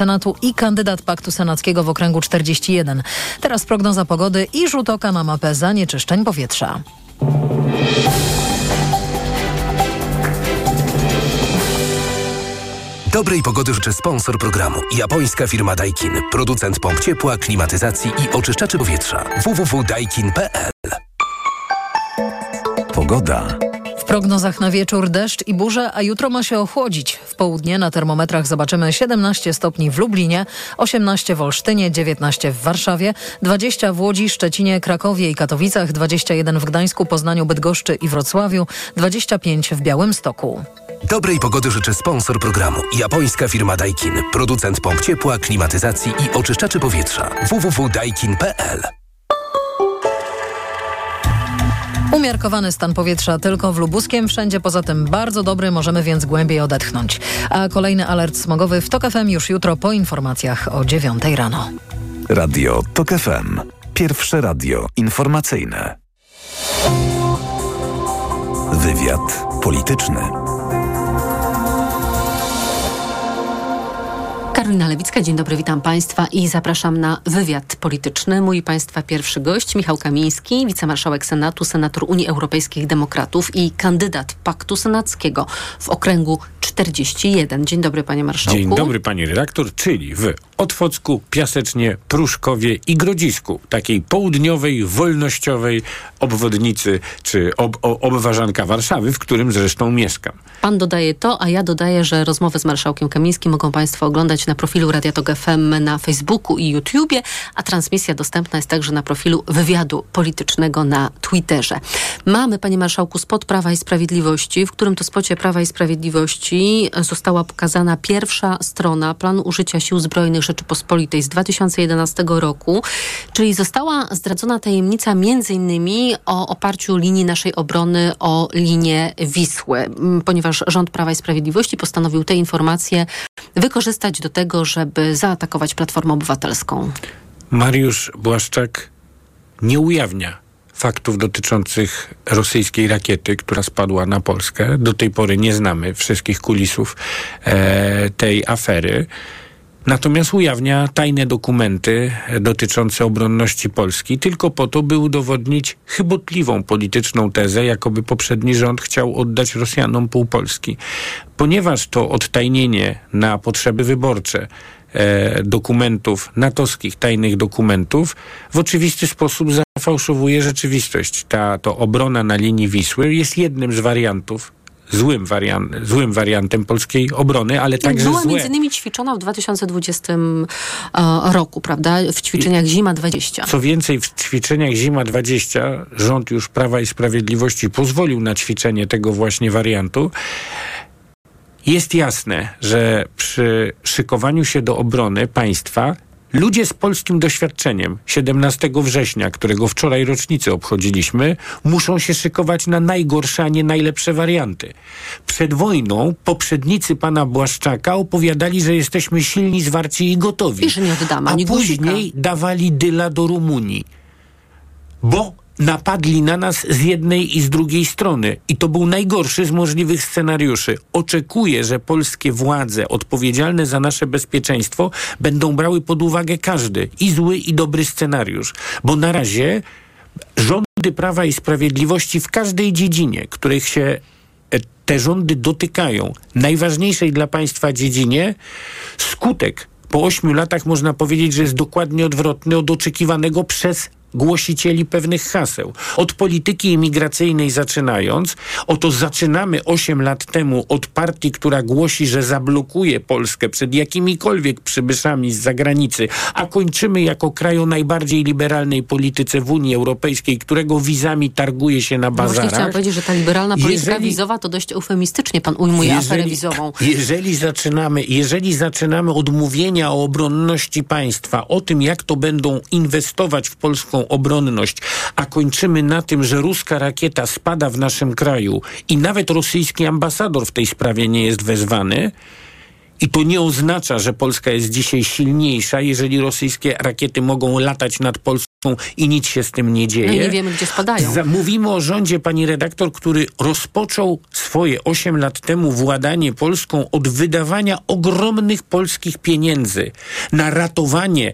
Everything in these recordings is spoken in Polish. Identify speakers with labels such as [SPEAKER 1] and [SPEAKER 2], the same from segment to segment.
[SPEAKER 1] Senatu i kandydat Paktu Senackiego w okręgu 41. Teraz prognoza pogody i rzut oka na mapę zanieczyszczeń powietrza.
[SPEAKER 2] Dobrej pogody życzę sponsor programu. Japońska firma Daikin. Producent pomp ciepła, klimatyzacji i oczyszczaczy powietrza. www.daikin.pl Pogoda.
[SPEAKER 1] Prognozach na wieczór deszcz i burze, a jutro ma się ochłodzić. W południe na termometrach zobaczymy 17 stopni w Lublinie, 18 w Olsztynie, 19 w Warszawie, 20 w Łodzi, Szczecinie, Krakowie i Katowicach, 21 w Gdańsku, Poznaniu, Bydgoszczy i Wrocławiu, 25 w Białymstoku.
[SPEAKER 2] Dobrej pogody życzę sponsor programu. Japońska firma Daikin. Producent pomp ciepła, klimatyzacji i oczyszczaczy powietrza. www.daikin.pl
[SPEAKER 1] Umiarkowany stan powietrza tylko w Lubuskiem, wszędzie poza tym bardzo dobry, możemy więc głębiej odetchnąć. A kolejny alert smogowy w TOK FM już jutro po informacjach o 9 rano.
[SPEAKER 3] Radio TOK FM. Pierwsze radio informacyjne. Wywiad polityczny.
[SPEAKER 4] Karolina Lewicka, dzień dobry, witam Państwa i zapraszam na wywiad polityczny. Mój Państwa pierwszy gość, Michał Kamiński, wicemarszałek Senatu, senator Unii Europejskich Demokratów i kandydat Paktu Senackiego w okręgu 41. Dzień dobry, panie marszałku.
[SPEAKER 5] Dzień dobry, pani redaktor, czyli w Otwocku, Piasecznie, Pruszkowie i Grodzisku, takiej południowej, wolnościowej obwodnicy czy ob, obwarzanka Warszawy, w którym zresztą mieszkam.
[SPEAKER 4] Pan dodaje to, a ja dodaję, że rozmowę z marszałkiem Kamińskim mogą Państwo oglądać na profilu Radia Tok FM na Facebooku i YouTubie, a transmisja dostępna jest także na profilu wywiadu politycznego na Twitterze. Mamy, panie marszałku, spot Prawa i Sprawiedliwości, w którym to spocie Prawa i Sprawiedliwości została pokazana pierwsza strona planu użycia sił zbrojnych Rzeczypospolitej z 2011 roku, czyli została zdradzona tajemnica między innymi o oparciu linii naszej obrony o linię Wisły, ponieważ rząd Prawa i Sprawiedliwości postanowił te informacje wykorzystać do tego, żeby zaatakować Platformę Obywatelską.
[SPEAKER 5] Mariusz Błaszczak nie ujawnia faktów dotyczących rosyjskiej rakiety, która spadła na Polskę. Do tej pory nie znamy wszystkich kulisów e, tej afery. Natomiast ujawnia tajne dokumenty dotyczące obronności Polski tylko po to, by udowodnić chybotliwą polityczną tezę, jakoby poprzedni rząd chciał oddać Rosjanom pół Polski. Ponieważ to odtajnienie na potrzeby wyborcze e, dokumentów, natowskich tajnych dokumentów, w oczywisty sposób zafałszowuje rzeczywistość. Ta to obrona na linii Wisły jest jednym z wariantów złym, wariant, złym wariantem polskiej obrony, ale także
[SPEAKER 4] Była
[SPEAKER 5] złe.
[SPEAKER 4] między innymi ćwiczona w 2020 e, roku, prawda? W ćwiczeniach Zima 20.
[SPEAKER 5] Co więcej, w ćwiczeniach Zima 20 rząd już Prawa i Sprawiedliwości pozwolił na ćwiczenie tego właśnie wariantu. Jest jasne, że przy szykowaniu się do obrony państwa Ludzie z polskim doświadczeniem 17 września, którego wczoraj rocznicę obchodziliśmy, muszą się szykować na najgorsze, a nie najlepsze warianty. Przed wojną poprzednicy pana Błaszczaka opowiadali, że jesteśmy silni, zwarci i gotowi.
[SPEAKER 4] I że nie oddamy
[SPEAKER 5] a później dawali dyla do Rumunii. Bo napadli na nas z jednej i z drugiej strony. I to był najgorszy z możliwych scenariuszy. Oczekuję, że polskie władze odpowiedzialne za nasze bezpieczeństwo będą brały pod uwagę każdy i zły i dobry scenariusz. Bo na razie rządy Prawa i Sprawiedliwości w każdej dziedzinie, których się e, te rządy dotykają, najważniejszej dla państwa dziedzinie, skutek po ośmiu latach można powiedzieć, że jest dokładnie odwrotny od oczekiwanego przez głosicieli pewnych haseł. Od polityki imigracyjnej zaczynając, oto zaczynamy 8 lat temu od partii, która głosi, że zablokuje Polskę przed jakimikolwiek przybyszami z zagranicy, a kończymy jako kraj o najbardziej liberalnej polityce w Unii Europejskiej, którego wizami targuje się na
[SPEAKER 4] No Właśnie
[SPEAKER 5] bazarach.
[SPEAKER 4] chciałam powiedzieć, że ta liberalna polityka
[SPEAKER 5] Jeżeli-
[SPEAKER 4] wizowa to dość eufemistycznie pan ujmuje aferę wizową.
[SPEAKER 5] jeżeli zaczynamy, jeżeli zaczynamy od mówienia o obronności państwa, o tym, jak to będą inwestować w polską obronność, a kończymy na tym, że ruska rakieta spada w naszym kraju i nawet rosyjski ambasador w tej sprawie nie jest wezwany, i to nie oznacza, że Polska jest dzisiaj silniejsza, jeżeli rosyjskie rakiety mogą latać nad Polską i nic się z tym nie dzieje.
[SPEAKER 4] No nie wiemy, gdzie spadają.
[SPEAKER 5] Mówimy o rządzie, pani redaktor, który rozpoczął swoje 8 lat temu władanie Polską od wydawania ogromnych polskich pieniędzy na ratowanie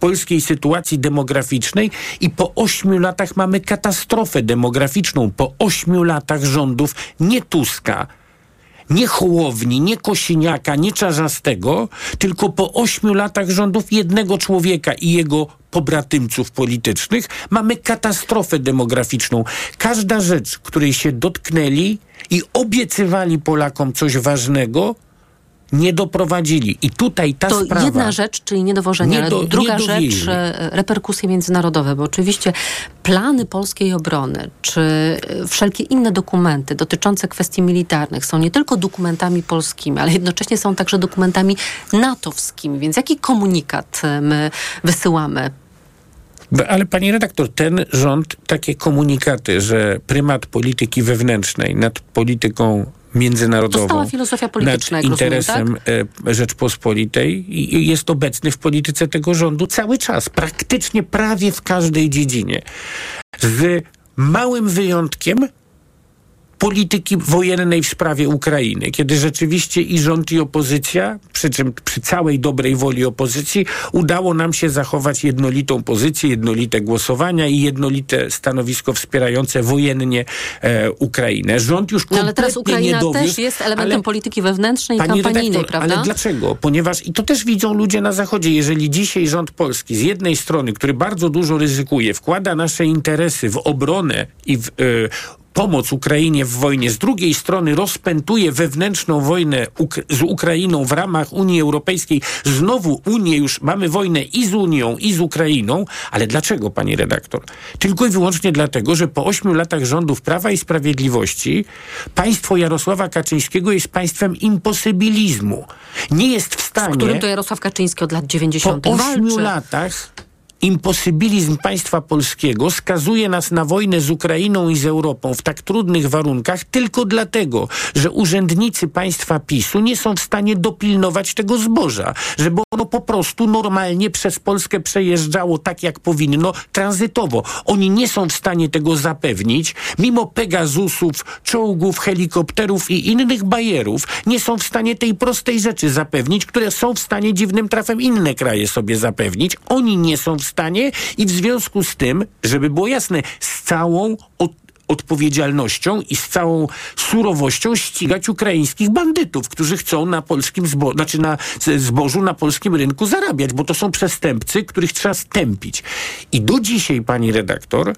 [SPEAKER 5] polskiej sytuacji demograficznej i po ośmiu latach mamy katastrofę demograficzną. Po ośmiu latach rządów nie Tuska, nie Hołowni, nie Kosiniaka, nie Czarzastego, tylko po ośmiu latach rządów jednego człowieka i jego pobratymców politycznych mamy katastrofę demograficzną. Każda rzecz, której się dotknęli i obiecywali Polakom coś ważnego, nie doprowadzili. I tutaj ta
[SPEAKER 4] to
[SPEAKER 5] sprawa...
[SPEAKER 4] jedna rzecz, czyli niedowożenie,
[SPEAKER 5] Nie do-
[SPEAKER 4] ale druga
[SPEAKER 5] nie
[SPEAKER 4] rzecz, e, reperkusje międzynarodowe, bo oczywiście plany polskiej obrony, czy e, wszelkie inne dokumenty dotyczące kwestii militarnych są nie tylko dokumentami polskimi, ale jednocześnie są także dokumentami natowskimi, więc jaki komunikat e, my wysyłamy?
[SPEAKER 5] Ale pani redaktor, ten rząd takie komunikaty, że prymat polityki wewnętrznej nad polityką międzynarodową,
[SPEAKER 4] To stała filozofia polityczna,
[SPEAKER 5] nad
[SPEAKER 4] jak rozumiem,
[SPEAKER 5] interesem e, Rzeczpospolitej i jest obecny w polityce tego rządu cały czas, praktycznie prawie w każdej dziedzinie. Z małym wyjątkiem polityki wojennej w sprawie Ukrainy, kiedy rzeczywiście i rząd, i opozycja, przy czym przy całej dobrej woli opozycji, udało nam się zachować jednolitą pozycję, jednolite głosowania i jednolite stanowisko wspierające wojennie e, Ukrainę. Rząd już
[SPEAKER 4] No ale teraz
[SPEAKER 5] kompletnie
[SPEAKER 4] Ukraina
[SPEAKER 5] nie dowiózł,
[SPEAKER 4] też jest elementem
[SPEAKER 5] ale-
[SPEAKER 4] polityki wewnętrznej i
[SPEAKER 5] Pani
[SPEAKER 4] kampanijnej,
[SPEAKER 5] redaktor,
[SPEAKER 4] prawda?
[SPEAKER 5] ale dlaczego? Ponieważ, i to też widzą ludzie na Zachodzie, jeżeli dzisiaj rząd polski z jednej strony, który bardzo dużo ryzykuje, wkłada nasze interesy w obronę i w e, pomoc Ukrainie w wojnie, z drugiej strony rozpętuje wewnętrzną wojnę Uk- z Ukrainą w ramach Unii Europejskiej, znowu Unię już, mamy wojnę i z Unią, i z Ukrainą, ale dlaczego, pani redaktor? Tylko i wyłącznie dlatego, że po ośmiu latach rządów Prawa i Sprawiedliwości państwo Jarosława Kaczyńskiego jest państwem imposybilizmu. Nie jest w stanie...
[SPEAKER 4] W którym to Jarosław Kaczyński od lat 90.
[SPEAKER 5] Po ośmiu latach imposybilizm państwa polskiego skazuje nas na wojnę z Ukrainą i z Europą w tak trudnych warunkach tylko dlatego, że urzędnicy państwa PiSu nie są w stanie dopilnować tego zboża, żeby ono po prostu normalnie przez Polskę przejeżdżało tak jak powinno, tranzytowo. Oni nie są w stanie tego zapewnić, mimo Pegasusów, czołgów, helikopterów i innych bajerów, nie są w stanie tej prostej rzeczy zapewnić, które są w stanie dziwnym trafem inne kraje sobie zapewnić. Oni nie są w stanie i w związku z tym, żeby było jasne, z całą od odpowiedzialnością i z całą surowością ścigać ukraińskich bandytów, którzy chcą na polskim zbo- znaczy na zbożu na polskim rynku zarabiać, bo to są przestępcy, których trzeba stępić. I do dzisiaj, pani redaktor,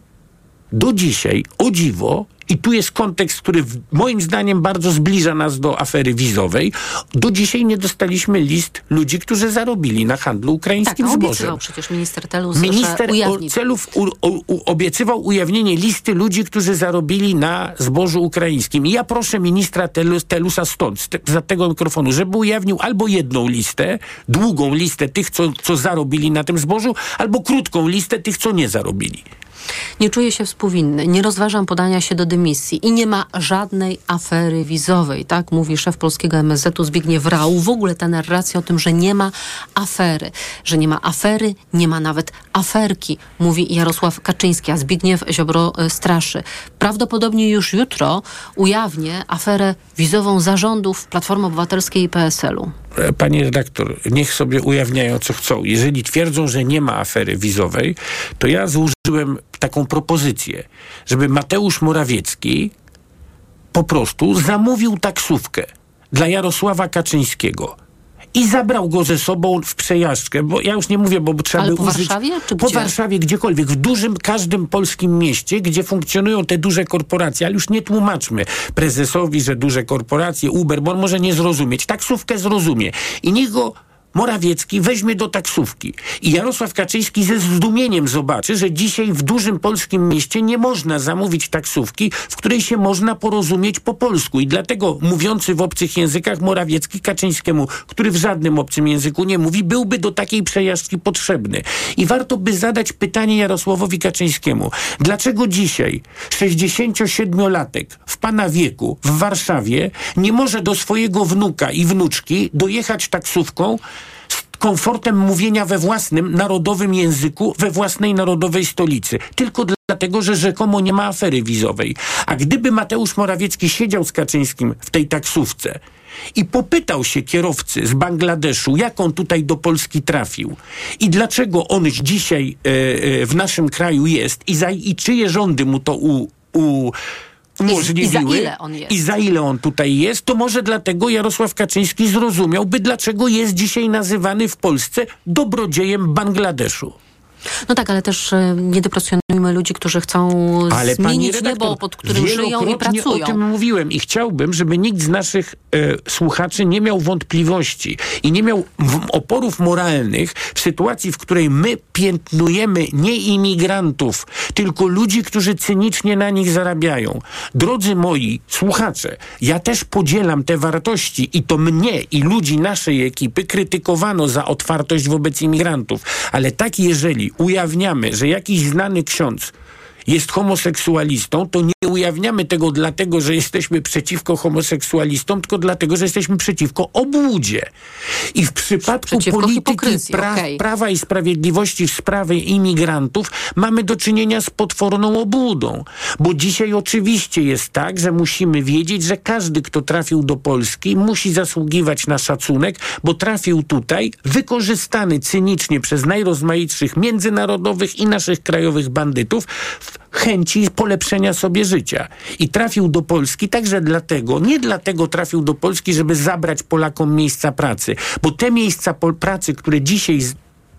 [SPEAKER 5] do dzisiaj, o dziwo, i tu jest kontekst, który w, moim zdaniem bardzo zbliża nas do afery wizowej, do dzisiaj nie dostaliśmy list ludzi, którzy zarobili na handlu
[SPEAKER 4] Tak,
[SPEAKER 5] ukraińskim
[SPEAKER 4] a
[SPEAKER 5] zbożem.
[SPEAKER 4] obiecywał przecież minister Telus,
[SPEAKER 5] Minister
[SPEAKER 4] ujawni
[SPEAKER 5] celów u, u, u, obiecywał ujawnienie listy ludzi, którzy zarobili na zbożu ukraińskim. I ja proszę ministra Telus, Telusa stąd, za tego mikrofonu, żeby ujawnił albo jedną listę, długą listę tych, co, co zarobili na tym zbożu, albo krótką listę tych, co nie zarobili.
[SPEAKER 4] Nie czuję się współwinny, nie rozważam podania się do dymisji i nie ma żadnej afery wizowej, tak mówi szef polskiego MSZ-u Zbigniew Rau. W ogóle ta narracja o tym, że nie ma afery, że nie ma afery, nie ma nawet aferki, mówi Jarosław Kaczyński, a Zbigniew Ziobro e, straszy. Prawdopodobnie już jutro ujawnię aferę wizową zarządów Platformy Obywatelskiej i PSL-u.
[SPEAKER 5] E, Panie redaktor, niech sobie ujawniają, co chcą. Jeżeli twierdzą, że nie ma afery wizowej, to ja złożyłem taką propozycję, żeby Mateusz Morawiecki po prostu zamówił taksówkę dla Jarosława Kaczyńskiego. I zabrał go ze sobą w przejażdżkę, bo ja już nie mówię, bo trzeba
[SPEAKER 4] Ale
[SPEAKER 5] by
[SPEAKER 4] po
[SPEAKER 5] użyć...
[SPEAKER 4] Warszawie, czy
[SPEAKER 5] Po
[SPEAKER 4] gdzie?
[SPEAKER 5] Warszawie, gdziekolwiek, w dużym, każdym polskim mieście, gdzie funkcjonują te duże korporacje, ale już nie tłumaczmy prezesowi, że duże korporacje, Uber, bo on może nie zrozumieć. Taksówkę zrozumie. I niech go Morawiecki weźmie do taksówki. I Jarosław Kaczyński ze zdumieniem zobaczy, że dzisiaj w dużym polskim mieście nie można zamówić taksówki, w której się można porozumieć po polsku. I dlatego mówiący w obcych językach Morawiecki Kaczyńskiemu, który w żadnym obcym języku nie mówi, byłby do takiej przejażdżki potrzebny. I warto by zadać pytanie Jarosławowi Kaczyńskiemu. Dlaczego dzisiaj 67-latek w pana wieku w Warszawie nie może do swojego wnuka i wnuczki dojechać taksówką, komfortem mówienia we własnym narodowym języku, we własnej narodowej stolicy. Tylko dlatego, że rzekomo nie ma afery wizowej. A gdyby Mateusz Morawiecki siedział z Kaczyńskim w tej taksówce i popytał się kierowcy z Bangladeszu, jak on tutaj do Polski trafił i dlaczego on dzisiaj e, e, w naszym kraju jest i, za, i czyje rządy mu to u, u umożliwiły
[SPEAKER 4] I za ile on jest?
[SPEAKER 5] i za ile on tutaj jest, to może dlatego Jarosław Kaczyński zrozumiałby, dlaczego jest dzisiaj nazywany w Polsce dobrodziejem Bangladeszu.
[SPEAKER 4] No tak, ale też e, nie deprecjonujmy ludzi, którzy chcą
[SPEAKER 5] Ale
[SPEAKER 4] zmienić
[SPEAKER 5] redaktor,
[SPEAKER 4] niebo, pod którym żyją i pracują.
[SPEAKER 5] o tym mówiłem i chciałbym, żeby nikt z naszych e, słuchaczy nie miał wątpliwości i nie miał oporów moralnych w sytuacji, w której my piętnujemy nie imigrantów, tylko ludzi, którzy cynicznie na nich zarabiają. Drodzy moi słuchacze, ja też podzielam te wartości i to mnie i ludzi naszej ekipy krytykowano za otwartość wobec imigrantów, ale tak jeżeli ujawniamy, że jakiś znany ksiądz ksiądz jest homoseksualistą, to nie ujawniamy tego dlatego, że jesteśmy przeciwko homoseksualistom, tylko dlatego, że jesteśmy przeciwko obłudzie. I w przypadku polityki pra-
[SPEAKER 4] okej.
[SPEAKER 5] Prawa i Sprawiedliwości w sprawie imigrantów mamy do czynienia z potworną obłudą. Bo dzisiaj oczywiście jest tak, że musimy wiedzieć, że każdy, kto trafił do Polski, musi zasługiwać na szacunek, bo trafił tutaj wykorzystany cynicznie przez najrozmaitszych międzynarodowych i naszych krajowych bandytów w chęci polepszenia sobie życia. I trafił do Polski także dlatego, nie dlatego trafił do Polski, żeby zabrać Polakom miejsca pracy, bo te miejsca pracy, które dzisiaj,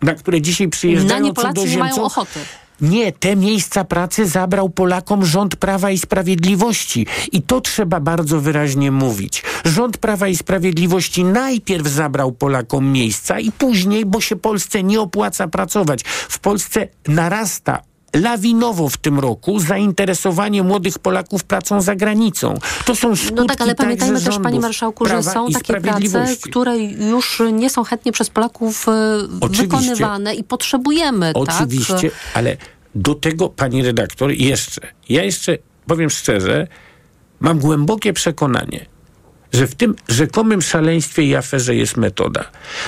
[SPEAKER 5] na które dzisiaj
[SPEAKER 4] Na
[SPEAKER 5] przyjeżdżają
[SPEAKER 4] nie Polacy nie mają ochoty.
[SPEAKER 5] nie, te miejsca pracy zabrał Polakom rząd Prawa i Sprawiedliwości. I to trzeba bardzo wyraźnie mówić. Rząd Prawa i Sprawiedliwości najpierw zabrał Polakom miejsca i później, bo się Polsce nie opłaca pracować. W Polsce narasta lawinowo w tym roku zainteresowanie młodych Polaków pracą za granicą. To są skutki
[SPEAKER 4] No tak, ale pamiętajmy też, panie marszałku, że są takie prace, które już nie są chętnie przez Polaków e,
[SPEAKER 5] Oczywiście.
[SPEAKER 4] wykonywane i potrzebujemy,
[SPEAKER 5] Oczywiście,
[SPEAKER 4] tak?
[SPEAKER 5] ale do tego, pani redaktor, jeszcze, ja jeszcze powiem szczerze, mam głębokie przekonanie, że w tym rzekomym szaleństwie i aferze jest metoda.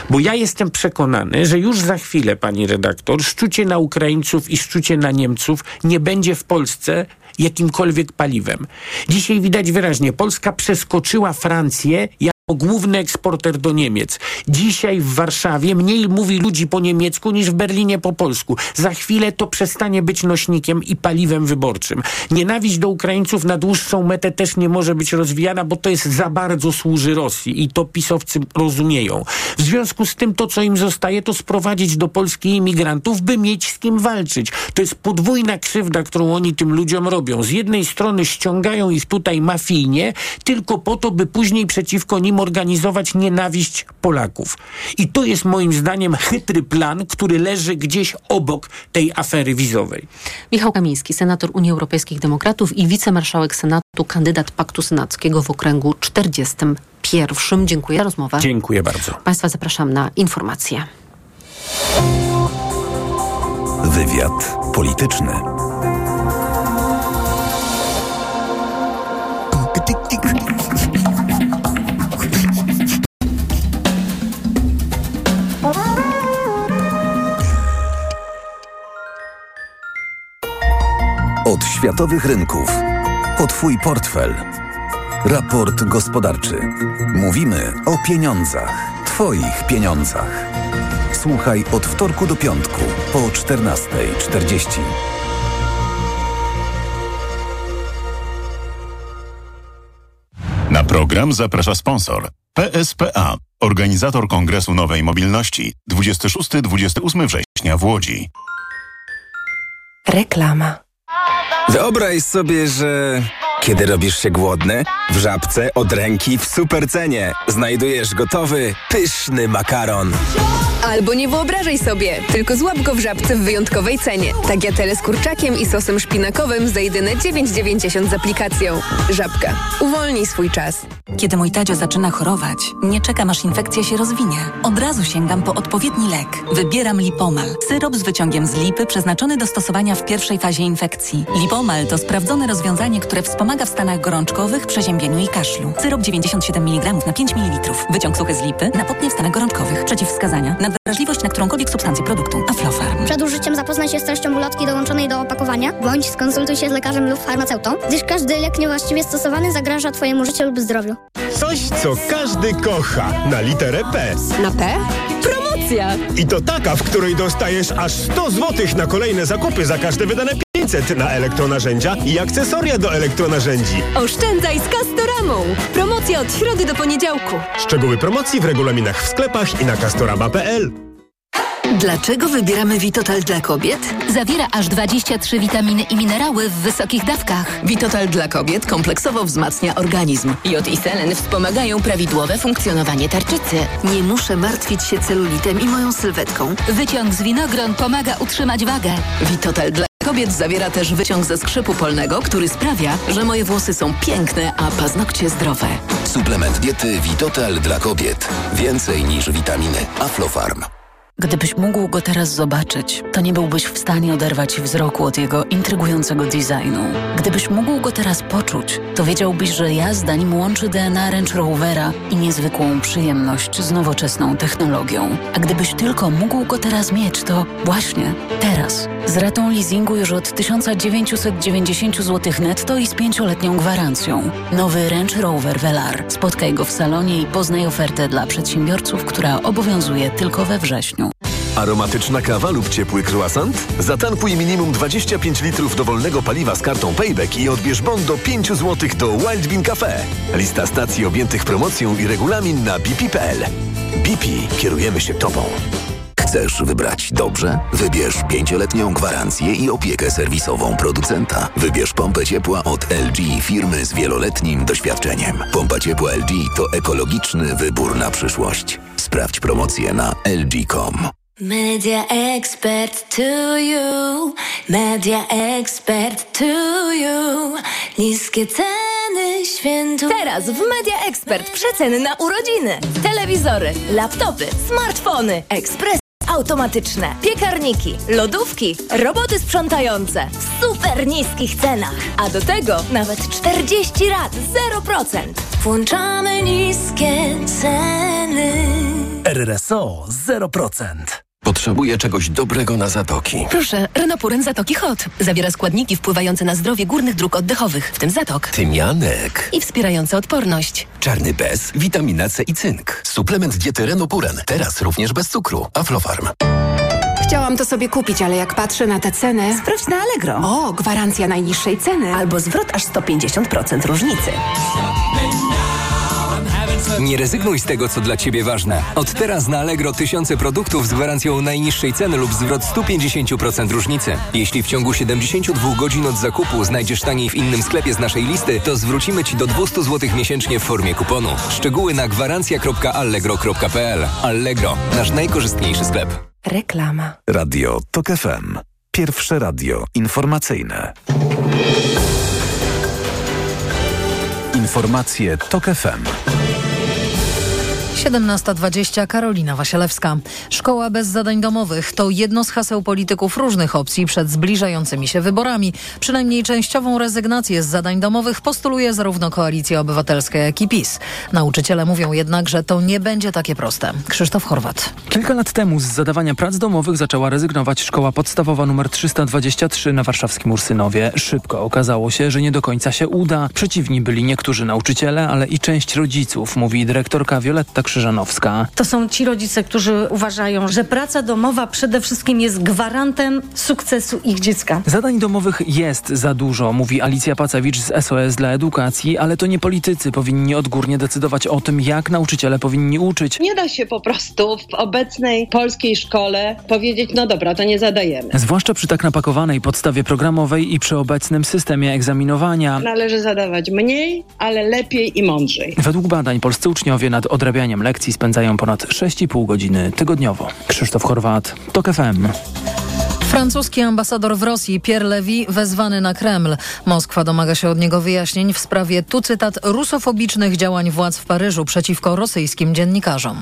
[SPEAKER 5] Bo ja jestem przekonany, że już za chwilę, pani redaktor, szczucie na Ukraińców i szczucie na Niemców nie będzie w Polsce jakimkolwiek paliwem. Dzisiaj widać wyraźnie, Polska przeskoczyła Francję główny eksporter do Niemiec. Dzisiaj w Warszawie mniej mówi ludzi po niemiecku niż w Berlinie po polsku. Za chwilę to przestanie być nośnikiem i paliwem wyborczym. Nienawiść do Ukraińców na dłuższą metę też nie może być rozwijana, bo to jest za bardzo służy Rosji i to pisowcy rozumieją. W związku z tym to, co im zostaje, to sprowadzić do Polski imigrantów, by mieć z kim walczyć. To jest podwójna krzywda, którą oni tym ludziom robią. Z jednej strony ściągają ich tutaj mafijnie, tylko po to, by później przeciwko nim organizować nienawiść Polaków. I to jest moim zdaniem chytry plan, który leży gdzieś obok tej afery wizowej.
[SPEAKER 4] Michał Kamiński, senator Unii Europejskich Demokratów i wicemarszałek Senatu, kandydat Paktu Senackiego w okręgu 41. Dziękuję za rozmowę.
[SPEAKER 5] Dziękuję bardzo.
[SPEAKER 4] Państwa zapraszam na informacje.
[SPEAKER 3] Wywiad polityczny. Światowych rynków po Twój portfel. Raport gospodarczy. Mówimy o pieniądzach. Twoich pieniądzach. Słuchaj od wtorku do piątku po 14.40.
[SPEAKER 6] Na program zaprasza sponsor PSPA, organizator Kongresu Nowej Mobilności 26-28 września w Łodzi.
[SPEAKER 7] Reklama.
[SPEAKER 8] Wyobraź sobie, że kiedy robisz się głodny, w żabce od ręki w supercenie znajdujesz gotowy, pyszny makaron.
[SPEAKER 7] Albo nie wyobrażaj sobie, tylko złap go w żabce w wyjątkowej cenie. Tagliatelle z kurczakiem i sosem szpinakowym za jedyne 9,90 z aplikacją. Żabka. Uwolnij swój czas.
[SPEAKER 9] Kiedy mój Tadzio zaczyna chorować, nie czekam aż infekcja się rozwinie. Od razu sięgam po odpowiedni lek. Wybieram Lipomal. Syrop z wyciągiem z lipy przeznaczony do stosowania w pierwszej fazie infekcji. Lipomal to sprawdzone rozwiązanie, które wspomaga w stanach gorączkowych, przeziębieniu i kaszlu. Syrop 97 mg na 5 ml. Wyciąg suchy z lipy na potnie w stanach gorączkowych. Przeciwwskazania. wrażliwość na którąkolwiek substancję produktu. Aflofarm.
[SPEAKER 10] Przed użyciem zapoznaj się z treścią ulotki dołączonej do opakowania, bądź skonsultuj się z lekarzem lub farmaceutą, gdyż każdy lek niewłaściwie stosowany zagraża Twojemu życiu lub zdrowiu.
[SPEAKER 11] Coś, co każdy kocha. Na literę P.
[SPEAKER 7] Na P? Promocja!
[SPEAKER 11] I to taka, w której dostajesz aż 100 zł na kolejne zakupy za każde wydane 500 na elektronarzędzia i akcesoria do elektronarzędzi.
[SPEAKER 7] Oszczędzaj z Castoramą! Promocja od środy do poniedziałku.
[SPEAKER 11] Szczegóły promocji w regulaminach w sklepach i na castorama.pl.
[SPEAKER 12] Dlaczego wybieramy Vitotal dla kobiet?
[SPEAKER 13] Zawiera aż 23 witaminy i minerały w wysokich dawkach.
[SPEAKER 12] Vitotal dla kobiet kompleksowo wzmacnia organizm. Jod i selen wspomagają prawidłowe funkcjonowanie tarczycy. Nie muszę martwić się celulitem i moją sylwetką.
[SPEAKER 13] Wyciąg z winogron pomaga utrzymać wagę.
[SPEAKER 12] Vitotal dla kobiet zawiera też wyciąg ze skrzypu polnego, który sprawia, że moje włosy są piękne, a paznokcie zdrowe.
[SPEAKER 2] Suplement diety Vitotal dla kobiet. Więcej niż witaminy. Aflofarm.
[SPEAKER 9] Gdybyś mógł go teraz zobaczyć, to nie byłbyś w stanie oderwać wzroku od jego intrygującego designu. Gdybyś mógł go teraz poczuć, to wiedziałbyś, że jazda nim łączy DNA Range Rovera i niezwykłą przyjemność z nowoczesną technologią. A gdybyś tylko mógł go teraz mieć, to właśnie teraz. Z ratą leasingu już od 1990 zł netto i z pięcioletnią gwarancją. Nowy Range Rover Velar. Spotkaj go w salonie i poznaj ofertę dla przedsiębiorców, która obowiązuje tylko we wrześniu.
[SPEAKER 14] Aromatyczna kawa lub ciepły croissant? Zatankuj minimum 25 litrów dowolnego paliwa z kartą Payback i odbierz bon do 5 zł do Wild Bean Cafe. Lista stacji objętych promocją i regulamin na bp.pl. BP. Kierujemy się Tobą.
[SPEAKER 2] Chcesz wybrać dobrze? Wybierz pięcioletnią gwarancję i opiekę serwisową producenta. Wybierz pompę ciepła od LG, firmy z wieloletnim doświadczeniem. Pompa ciepła LG to ekologiczny wybór na przyszłość. Sprawdź promocję na lg.com.
[SPEAKER 15] Media expert to you, media expert to you. Niskie ceny świętu.
[SPEAKER 7] Teraz w Media Expert przeceny na urodziny. Telewizory, laptopy, smartfony, ekspres automatyczne, piekarniki, lodówki, roboty sprzątające w super niskich cenach. A do tego nawet 40 lat 0%.
[SPEAKER 15] Włączamy niskie ceny.
[SPEAKER 16] RRSO 0%.
[SPEAKER 2] Potrzebuję czegoś dobrego na zatoki.
[SPEAKER 12] Proszę, Renopuren Zatoki Hot. Zawiera składniki wpływające na zdrowie górnych dróg oddechowych, w tym zatok.
[SPEAKER 2] Tymianek.
[SPEAKER 12] I wspierające odporność.
[SPEAKER 2] Czarny bez, witamina C i cynk. Suplement diety Renopuren. Teraz również bez cukru. Aflofarm.
[SPEAKER 17] Chciałam to sobie kupić, ale jak patrzę na tę cenę...
[SPEAKER 18] Sprawdź na Allegro.
[SPEAKER 17] O, gwarancja najniższej ceny.
[SPEAKER 18] Albo zwrot aż 150% różnicy.
[SPEAKER 8] Nie rezygnuj z tego, co dla Ciebie ważne. Od teraz na Allegro tysiące produktów z gwarancją najniższej ceny lub zwrot 150% różnicy. Jeśli w ciągu 72 godzin od zakupu znajdziesz taniej w innym sklepie z naszej listy, to zwrócimy Ci do 200 zł miesięcznie w formie kuponu. Szczegóły na gwarancja.allegro.pl Allegro, nasz najkorzystniejszy sklep.
[SPEAKER 17] Reklama.
[SPEAKER 3] Radio TOK FM. Pierwsze radio informacyjne. Informacje TOK FM.
[SPEAKER 1] 17.20 Karolina Wasielewska. Szkoła bez zadań domowych to jedno z haseł polityków różnych opcji przed zbliżającymi się wyborami. Przynajmniej częściową rezygnację z zadań domowych postuluje zarówno Koalicja Obywatelska, jak i PiS. Nauczyciele mówią jednak, że to nie będzie takie proste. Krzysztof Chorwat.
[SPEAKER 19] Kilka lat temu z zadawania prac domowych zaczęła rezygnować szkoła podstawowa nr 323 na warszawskim Ursynowie. Szybko okazało się, że nie do końca się uda. Przeciwni byli niektórzy nauczyciele, ale i część rodziców, mówi dyrektorka Wioletta Krzyżanowska.
[SPEAKER 20] To są ci rodzice, którzy uważają, że praca domowa przede wszystkim jest gwarantem sukcesu ich dziecka.
[SPEAKER 19] Zadań domowych jest za dużo, mówi Alicja Pacewicz z SOS dla Edukacji, ale to nie politycy powinni odgórnie decydować o tym, jak nauczyciele powinni uczyć.
[SPEAKER 21] Nie da się po prostu w obecnej polskiej szkole powiedzieć, no dobra, to nie zadajemy.
[SPEAKER 19] Zwłaszcza przy tak napakowanej podstawie programowej i przy obecnym systemie egzaminowania.
[SPEAKER 21] Należy zadawać mniej, ale lepiej i mądrzej.
[SPEAKER 19] Według badań polscy uczniowie nad odrabianiem lekcji spędzają ponad 6,5 godziny tygodniowo. Krzysztof Chorwat, TOK FM.
[SPEAKER 1] Francuski ambasador w Rosji Pierre Levy wezwany na Kreml. Moskwa domaga się od niego wyjaśnień w sprawie, tu cytat, rusofobicznych działań władz w Paryżu przeciwko rosyjskim dziennikarzom.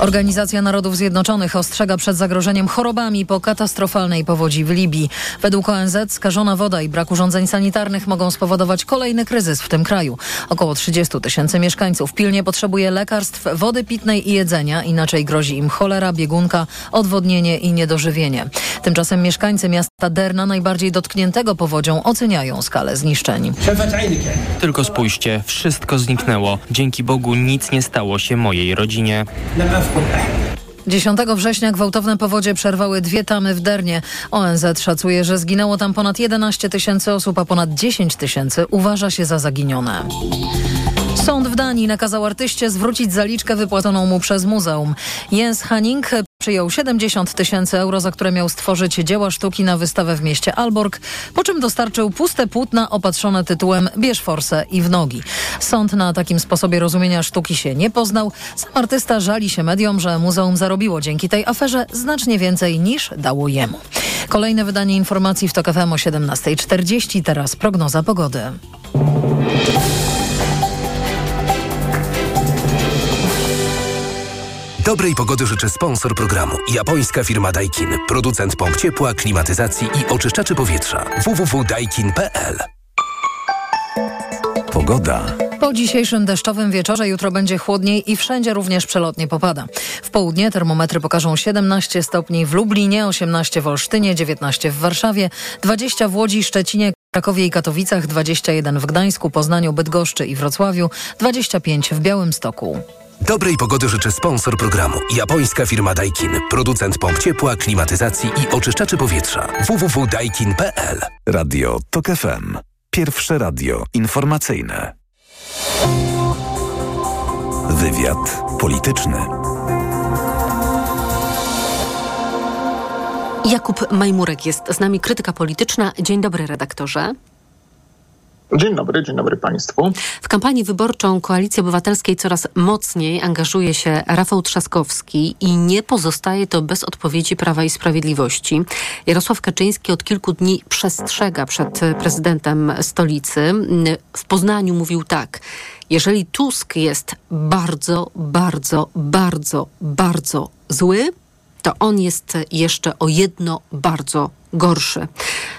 [SPEAKER 1] Organizacja Narodów Zjednoczonych ostrzega przed zagrożeniem chorobami po katastrofalnej powodzi w Libii. Według ONZ skażona woda i brak urządzeń sanitarnych mogą spowodować kolejny kryzys w tym kraju. Około 30 tysięcy mieszkańców pilnie potrzebuje lekarstw, wody pitnej i jedzenia, inaczej grozi im cholera, biegunka, odwodnienie i niedożywienie. Tymczasem mieszkańcy miasta Derna, najbardziej dotkniętego powodzią, oceniają skalę zniszczeń.
[SPEAKER 22] Tylko spójrzcie, wszystko zniknęło. Dzięki Bogu nic nie stało się mojej rodzinie.
[SPEAKER 1] 10 września gwałtowne powodzie przerwały dwie tamy w Dernie. ONZ szacuje, że zginęło tam ponad 11 tysięcy osób, a ponad 10 tysięcy uważa się za zaginione. Sąd w Danii nakazał artyście zwrócić zaliczkę wypłaconą mu przez muzeum. Jens Hanning przyjął 70 tysięcy euro, za które miał stworzyć dzieła sztuki na wystawę w mieście Alborg, po czym dostarczył puste płótna opatrzone tytułem Bierz forsę i w nogi. Sąd na takim sposobie rozumienia sztuki się nie poznał. Sam artysta żali się mediom, że muzeum zarobiło dzięki tej aferze znacznie więcej niż dało jemu. Kolejne wydanie informacji w TOK FM o 17.40. Teraz prognoza pogody.
[SPEAKER 23] Dobrej pogody życzę sponsor programu. Japońska firma Daikin. Producent pomp ciepła, klimatyzacji i oczyszczaczy powietrza. www.daikin.pl
[SPEAKER 3] Pogoda.
[SPEAKER 1] Po dzisiejszym deszczowym wieczorze jutro będzie chłodniej i wszędzie również przelotnie popada. W południe termometry pokażą 17 stopni w Lublinie, 18 w Olsztynie, 19 w Warszawie, 20 w Łodzi, Szczecinie, Krakowie i Katowicach, 21 w Gdańsku, Poznaniu, Bydgoszczy i Wrocławiu, 25 w Białymstoku.
[SPEAKER 23] Dobrej pogody życzę sponsor programu. Japońska firma Daikin. Producent pomp ciepła, klimatyzacji i oczyszczaczy powietrza. www.daikin.pl
[SPEAKER 3] Radio TOK FM. Pierwsze radio informacyjne. Wywiad polityczny.
[SPEAKER 4] Jakub Majmurek jest z nami, krytyka polityczna. Dzień dobry, redaktorze.
[SPEAKER 24] Dzień dobry, dzień dobry Państwu.
[SPEAKER 4] W kampanii wyborczą Koalicji Obywatelskiej coraz mocniej angażuje się Rafał Trzaskowski i nie pozostaje to bez odpowiedzi Prawa i Sprawiedliwości. Jarosław Kaczyński od kilku dni przestrzega przed prezydentem stolicy. W Poznaniu mówił tak. Jeżeli Tusk jest bardzo, bardzo, bardzo, bardzo zły, to on jest jeszcze o jedno bardzo gorszy.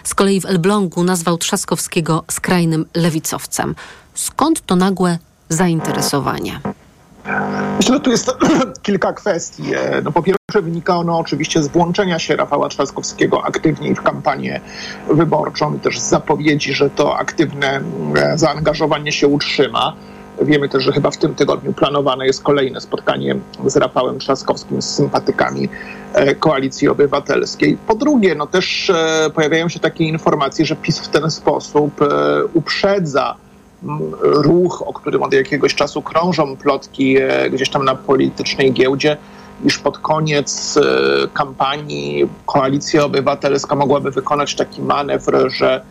[SPEAKER 4] Z kolei w Elblągu nazwał Trzaskowskiego skrajnym lewicowcem. Skąd to nagłe zainteresowanie?
[SPEAKER 24] Myślę, że tu jest kilka kwestii. No, po pierwsze wynika ono oczywiście z włączenia się Rafała Trzaskowskiego aktywniej w kampanię wyborczą i też z zapowiedzi, że to aktywne zaangażowanie się utrzyma. Wiemy też, że chyba w tym tygodniu planowane jest kolejne spotkanie z Rafałem Trzaskowskim, z sympatykami Koalicji Obywatelskiej. Po drugie, no też pojawiają się takie informacje, że PiS w ten sposób uprzedza ruch, o którym od jakiegoś czasu krążą plotki gdzieś tam na politycznej giełdzie, iż pod koniec kampanii Koalicja Obywatelska mogłaby wykonać taki manewr, że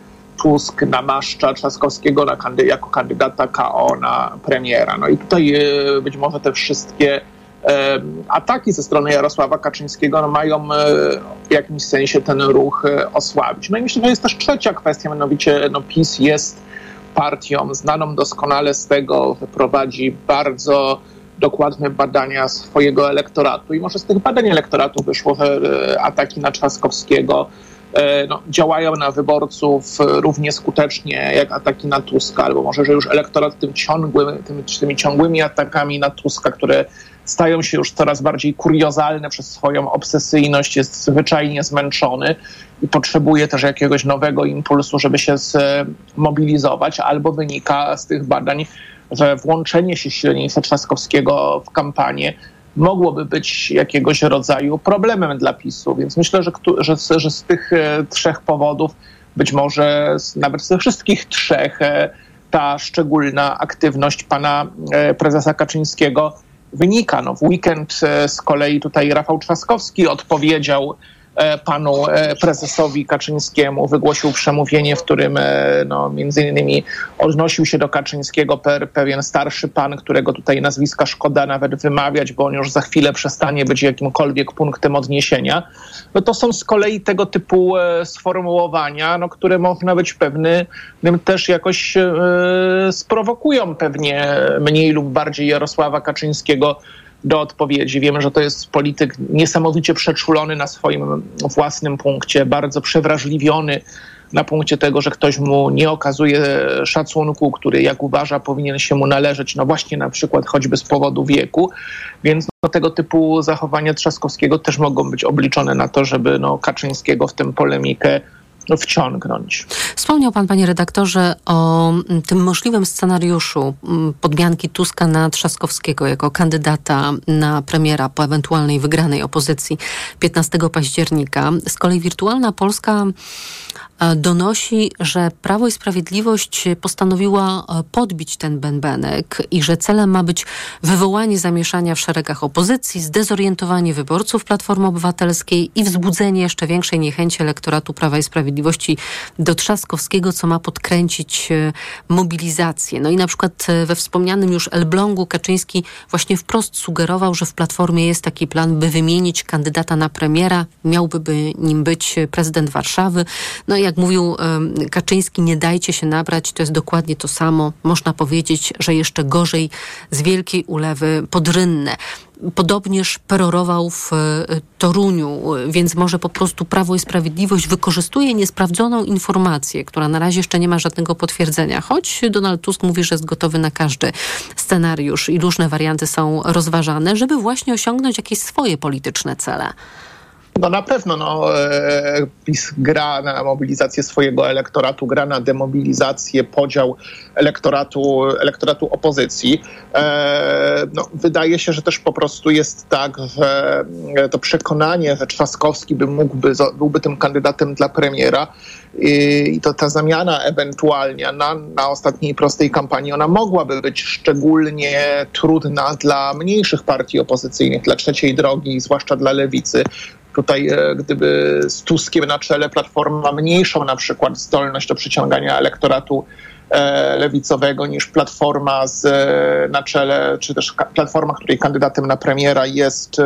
[SPEAKER 24] Tusk namaszcza Trzaskowskiego na kandy jako kandydata KO na premiera. No i tutaj być może te wszystkie e, ataki ze strony Jarosława Kaczyńskiego no, mają e, w jakimś sensie ten ruch e, osłabić. No i myślę, że jest też trzecia kwestia, mianowicie no, PiS jest partią znaną doskonale z tego, wyprowadzi bardzo dokładne badania swojego elektoratu i może z tych badań elektoratu wyszło ataki na Trzaskowskiego, no, działają na wyborców równie skutecznie jak ataki na Tuska, albo może, że już elektorat tym ciągłym, tymi, tymi ciągłymi atakami na Tuska, które stają się już coraz bardziej kuriozalne przez swoją obsesyjność, jest zwyczajnie zmęczony i potrzebuje też jakiegoś nowego impulsu, żeby się zmobilizować, albo wynika z tych badań, że włączenie się silniejsze Trzaskowskiego w kampanię mogłoby być jakiegoś rodzaju problemem dla PiSu. Więc myślę, że, że, że z tych trzech powodów, być może nawet ze wszystkich trzech, ta szczególna aktywność pana prezesa Kaczyńskiego wynika. No, w weekend z kolei tutaj Rafał Trzaskowski odpowiedział panu prezesowi Kaczyńskiemu, wygłosił przemówienie, w którym no, między innymi odnosił się do Kaczyńskiego per, pewien starszy pan, którego tutaj nazwiska szkoda nawet wymawiać, bo on już za chwilę przestanie być jakimkolwiek punktem odniesienia. No to są z kolei tego typu sformułowania, no, które można być pewnym też jakoś e, sprowokują pewnie mniej lub bardziej Jarosława Kaczyńskiego do odpowiedzi. Wiemy, że to jest polityk niesamowicie przeczulony na swoim własnym punkcie, bardzo przewrażliwiony na punkcie tego, że ktoś mu nie okazuje szacunku, który jak uważa powinien się mu należeć, no właśnie na przykład choćby z powodu wieku. Więc no, tego typu zachowania Trzaskowskiego też mogą być obliczone na to, żeby no, Kaczyńskiego w tę polemikę wciągnąć.
[SPEAKER 4] Wspomniał pan, panie redaktorze, o mm, tym możliwym scenariuszu mm, podmianki Tuska na Trzaskowskiego jako kandydata na premiera po ewentualnej wygranej opozycji 15 października. Z kolei Wirtualna Polska donosi, że Prawo i Sprawiedliwość postanowiła e, podbić ten bębenek i że celem ma być wywołanie zamieszania w szeregach opozycji, zdezorientowanie wyborców Platformy Obywatelskiej i wzbudzenie jeszcze większej niechęci elektoratu Prawa i Sprawiedliwości do Trzaskowskiego, co ma podkręcić e, mobilizację. No i na przykład we wspomnianym już Elblągu Kaczyński właśnie wprost sugerował, że w Platformie jest taki plan, by wymienić kandydata na premiera. Miałby by nim być prezydent Warszawy. No i jak mówił Kaczyński, nie dajcie się nabrać, to jest dokładnie to samo. Można powiedzieć, że jeszcze gorzej z wielkiej ulewy podrynne. Podobnież perorował w e, Toruniu, więc może po prostu Prawo i Sprawiedliwość wykorzystuje niesprawdzoną informację, która na razie jeszcze nie ma żadnego potwierdzenia, choć Donald Tusk mówi, że jest gotowy na każdy scenariusz i różne warianty są rozważane, żeby właśnie osiągnąć jakieś swoje polityczne cele.
[SPEAKER 24] No na pewno no, e, PiS gra na mobilizację swojego elektoratu, gra na demobilizację, podział elektoratu, elektoratu opozycji. E, no, wydaje się, że też po prostu jest tak, że to przekonanie, że Trzaskowski by mógłby, byłby tym kandydatem dla premiera i to ta zamiana ewentualnie na, na ostatniej prostej kampanii, ona mogłaby być szczególnie trudna dla mniejszych partii opozycyjnych, dla trzeciej drogi, zwłaszcza dla lewicy, Tutaj, e, gdyby z Tuskiem na czele Platforma ma mniejszą na przykład zdolność do przyciągania elektoratu e, lewicowego niż Platforma z, e, na czele, czy też Platforma, której kandydatem na premiera jest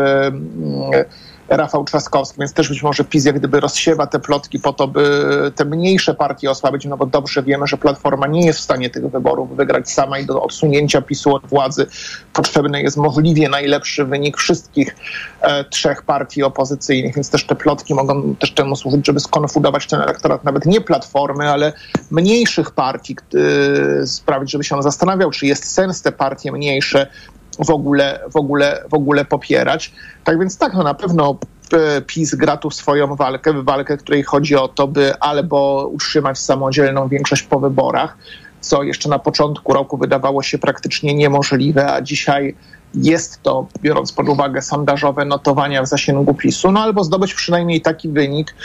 [SPEAKER 24] Rafał Trzaskowski, więc też być może PiS jak gdyby rozsiewa te plotki po to, by te mniejsze partie osłabić, no bo dobrze wiemy, że Platforma nie jest w stanie tych wyborów wygrać sama i do odsunięcia PiSu od władzy potrzebny jest możliwie najlepszy wynik wszystkich e, trzech partii opozycyjnych, więc też te plotki mogą też temu służyć, żeby skonfudować ten elektorat nawet nie Platformy, ale mniejszych partii, e, sprawić, żeby się on zastanawiał, czy jest sens te partie mniejsze w ogóle, w ogóle, w ogóle popierać. Tak więc tak, no na pewno e, PiS gra tu swoją walkę, walkę, której chodzi o to, by albo utrzymać samodzielną większość po wyborach, co jeszcze na początku roku wydawało się praktycznie niemożliwe, a dzisiaj jest to, biorąc pod uwagę sondażowe notowania w zasięgu PiSu, no albo zdobyć przynajmniej taki wynik,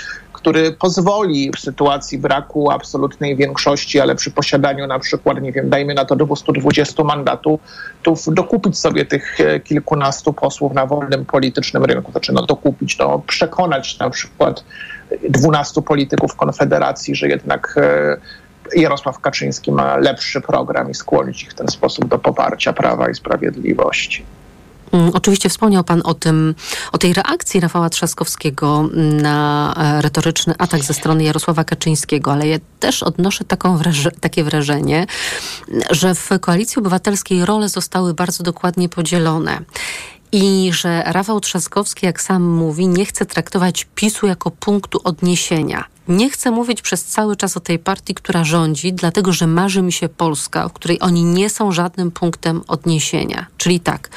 [SPEAKER 24] który pozwoli w sytuacji braku absolutnej większości, ale przy posiadaniu na przykład, nie wiem, dajmy na to 220 mandatów, dokupić sobie tych e, kilkunastu posłów na wolnym politycznym rynku. Znaczy, no dokupić, no przekonać na przykład 12 polityków Konfederacji, że jednak e, Jarosław Kaczyński ma lepszy program i skłonić ich w ten sposób do poparcia Prawa i Sprawiedliwości.
[SPEAKER 4] Mm, oczywiście wspomniał Pan o tym, o tej reakcji Rafała Trzaskowskiego na e, retoryczny atak ze strony Jarosława Kaczyńskiego, ale ja też odnoszę taką wraż- takie wrażenie, że w Koalicji Obywatelskiej role zostały bardzo dokładnie podzielone. I że Rafał Trzaskowski, jak sam mówi, nie chce traktować PiSu jako punktu odniesienia. Nie chcę mówić przez cały czas o tej partii, która rządzi, dlatego że marzy mi się Polska, w której oni nie są żadnym punktem odniesienia. Czyli tak,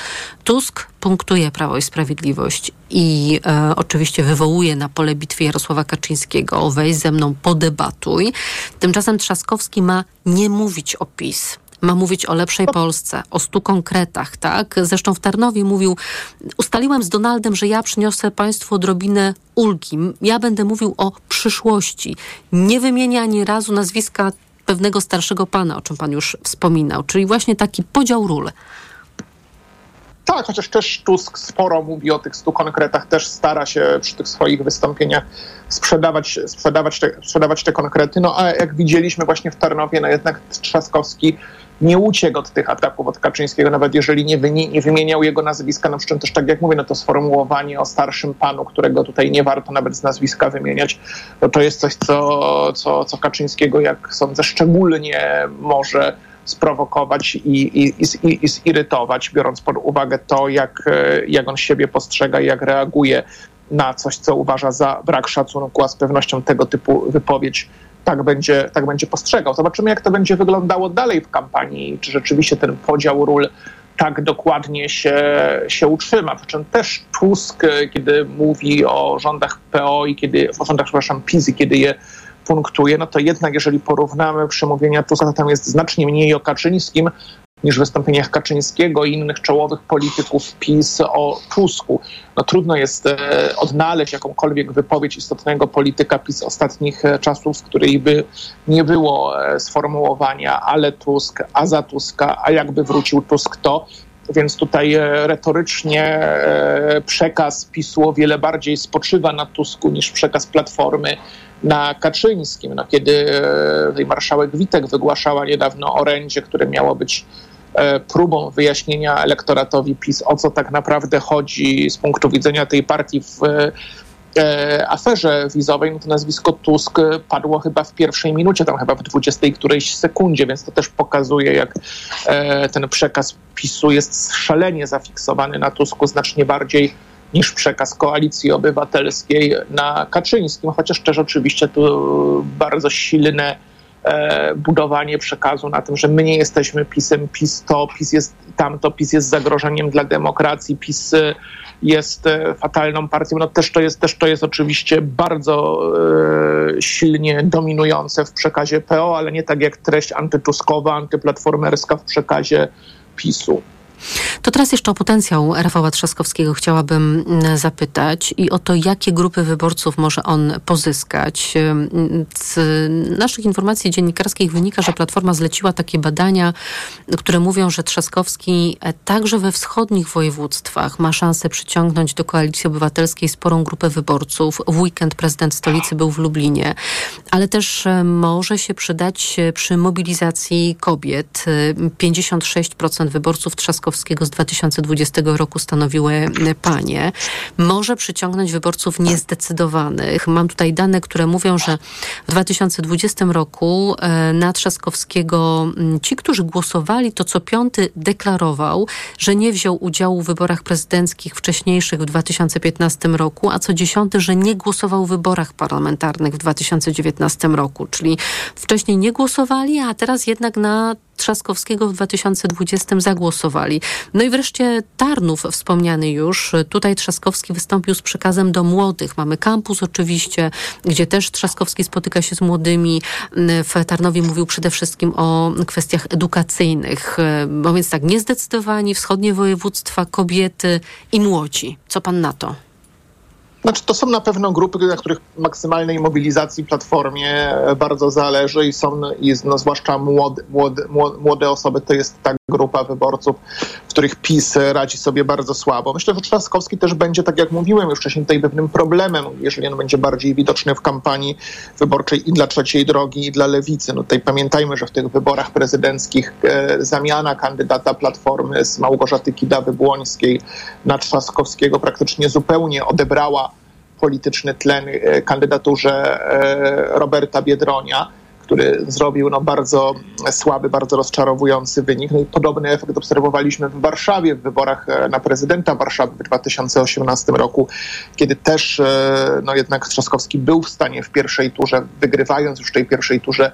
[SPEAKER 4] Tusk punktuje Prawo i Sprawiedliwość i e, oczywiście wywołuje na pole bitwy Jarosława Kaczyńskiego, weź ze mną, podebatuj. Tymczasem Trzaskowski ma nie mówić o PiS ma mówić o lepszej Polsce, o stu konkretach, tak? Zresztą w Tarnowie mówił, ustaliłem z Donaldem, że ja przyniosę Państwu odrobinę ulgi. Ja będę mówił o przyszłości. Nie wymienia ani razu nazwiska pewnego starszego pana, o czym pan już wspominał, czyli właśnie taki podział ról.
[SPEAKER 24] Tak, chociaż też Tusk sporo mówi o tych stu konkretach, też stara się przy tych swoich wystąpieniach sprzedawać, sprzedawać, te, sprzedawać te konkrety. No a jak widzieliśmy właśnie w Tarnowie, no jednak Trzaskowski nie uciekł od tych ataków od Kaczyńskiego, nawet jeżeli nie, nie wymieniał jego nazwiska, no przy czym też tak jak mówię, no to sformułowanie o starszym panu, którego tutaj nie warto nawet z nazwiska wymieniać, no to jest coś, co, co, co Kaczyńskiego, jak sądzę, szczególnie może sprowokować i, i, i, i zirytować, biorąc pod uwagę to, jak, jak on siebie postrzega i jak reaguje na coś, co uważa za brak szacunku, a z pewnością tego typu wypowiedź tak będzie, tak będzie postrzegał. Zobaczymy, jak to będzie wyglądało dalej w kampanii, czy rzeczywiście ten podział ról tak dokładnie się, się utrzyma. Przy czym też Tusk, kiedy mówi o rządach PO i kiedy, o rządach, przepraszam, PiS i kiedy je punktuje, no to jednak jeżeli porównamy przemówienia Tuska, to tam jest znacznie mniej o Kaczyńskim, niż w wystąpieniach Kaczyńskiego i innych czołowych polityków PiS o Tusku. No, trudno jest e, odnaleźć jakąkolwiek wypowiedź istotnego polityka PiS ostatnich e, czasów, w której by nie było e, sformułowania ale Tusk, a za Tuska, a jakby wrócił Tusk to. Więc tutaj retorycznie przekaz PiSu o wiele bardziej spoczywa na Tusku niż przekaz Platformy na Kaczyńskim. No, kiedy marszałek Witek wygłaszała niedawno orędzie, które miało być próbą wyjaśnienia elektoratowi PiS, o co tak naprawdę chodzi z punktu widzenia tej partii w e, aferze wizowej, no to nazwisko Tusk padło chyba w pierwszej minucie, tam chyba w dwudziestej którejś sekundzie, więc to też pokazuje, jak e, ten przekaz PiSu jest szalenie zafiksowany na Tusku znacznie bardziej niż przekaz koalicji obywatelskiej na Kaczyńskim, chociaż też oczywiście tu bardzo silne E, budowanie przekazu na tym, że my nie jesteśmy PiSem, PiS to, PiS jest tamto, PiS jest zagrożeniem dla demokracji, PiS e, jest e, fatalną partią, no też to jest, też to jest oczywiście bardzo e, silnie dominujące w przekazie PO, ale nie tak jak treść antytuskowa, antyplatformerska w przekazie PiSu.
[SPEAKER 4] To teraz jeszcze o potencjał Rafała Trzaskowskiego chciałabym mm, zapytać i o to, jakie grupy wyborców może on pozyskać. Z naszych informacji dziennikarskich wynika, że Platforma zleciła takie badania, które mówią, że Trzaskowski e, także we wschodnich województwach ma szansę przyciągnąć do Koalicji Obywatelskiej sporą grupę wyborców. W weekend prezydent stolicy był w Lublinie, ale też e, może się przydać e, przy mobilizacji kobiet. 56% wyborców Trzaskowskiego z 2020 roku stanowiły panie, może przyciągnąć wyborców niezdecydowanych. Mam tutaj dane, które mówią, że w 2020 roku e, na Trzaskowskiego ci, którzy głosowali, to co piąty deklarował, że nie wziął udziału w wyborach prezydenckich wcześniejszych w 2015 roku, a co dziesiąty, że nie głosował w wyborach parlamentarnych w 2019 roku. Czyli wcześniej nie głosowali, a teraz jednak na Trzaskowskiego w 2020 zagłosowali. No i wreszcie Tarnów, wspomniany już. Tutaj Trzaskowski wystąpił z przekazem do młodych. Mamy kampus oczywiście, gdzie też Trzaskowski spotyka się z młodymi. W Tarnowie mówił przede wszystkim o kwestiach edukacyjnych. Bo więc tak, niezdecydowani, wschodnie województwa, kobiety i młodzi. Co pan na to?
[SPEAKER 24] Znaczy, to są na pewno grupy, na których maksymalnej mobilizacji platformie bardzo zależy i są, i no, zwłaszcza młode, młode, osoby, to jest ta grupa wyborców, w których PiS radzi sobie bardzo słabo. Myślę, że Trzaskowski też będzie, tak jak mówiłem już wcześniej, tutaj pewnym problemem, jeżeli on będzie bardziej widoczny w kampanii wyborczej i dla trzeciej drogi, i dla lewicy. No tutaj pamiętajmy, że w tych wyborach prezydenckich e, zamiana kandydata Platformy z Małgorzaty Kidawy-Błońskiej na Trzaskowskiego praktycznie zupełnie odebrała polityczny tlen e, kandydaturze e, Roberta Biedronia który zrobił no, bardzo słaby, bardzo rozczarowujący wynik. No i podobny efekt obserwowaliśmy w Warszawie, w wyborach e, na prezydenta Warszawy w 2018 roku, kiedy też no, jednak Trzaskowski był w stanie w pierwszej turze, wygrywając już w tej pierwszej turze,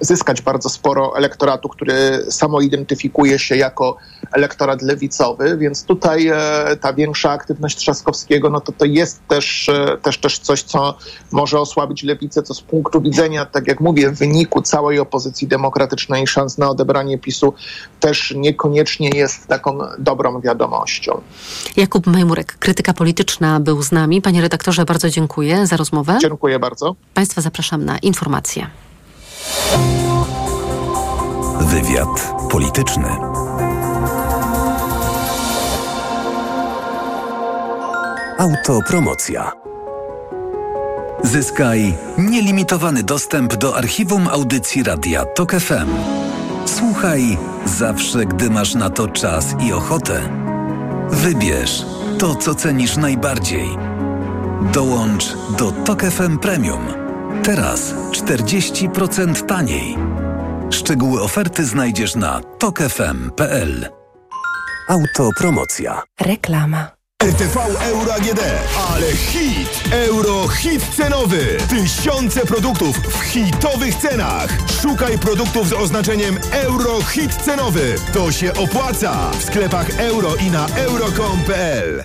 [SPEAKER 24] zyskać bardzo sporo elektoratu, który samo identyfikuje się jako elektorat lewicowy, więc tutaj e, ta większa aktywność Trzaskowskiego, no to to jest też, e, też, też coś, co może osłabić lewicę, co z punktu widzenia, tak jak mówię, wyniku całej opozycji demokratycznej szans na odebranie PiSu też niekoniecznie jest taką dobrą wiadomością.
[SPEAKER 4] Jakub Majmurek, krytyka polityczna był z nami. Panie redaktorze, bardzo dziękuję za rozmowę.
[SPEAKER 24] Dziękuję bardzo.
[SPEAKER 4] Państwa zapraszam na informacje.
[SPEAKER 3] Wywiad polityczny. Autopromocja. Zyskaj nielimitowany dostęp do archiwum audycji Radia TOK FM. Słuchaj zawsze, gdy masz na to czas i ochotę. Wybierz to, co cenisz najbardziej. Dołącz do TOK FM Premium. Teraz 40% taniej. Szczegóły oferty znajdziesz na tokefm.pl.
[SPEAKER 23] Autopromocja.
[SPEAKER 17] Reklama.
[SPEAKER 25] RTV Euro AGD. Ale hit! Euro hit cenowy. Tysiące produktów w hitowych cenach. Szukaj produktów z oznaczeniem Euro hit cenowy. To się opłaca. W sklepach euro i na euro.com.pl.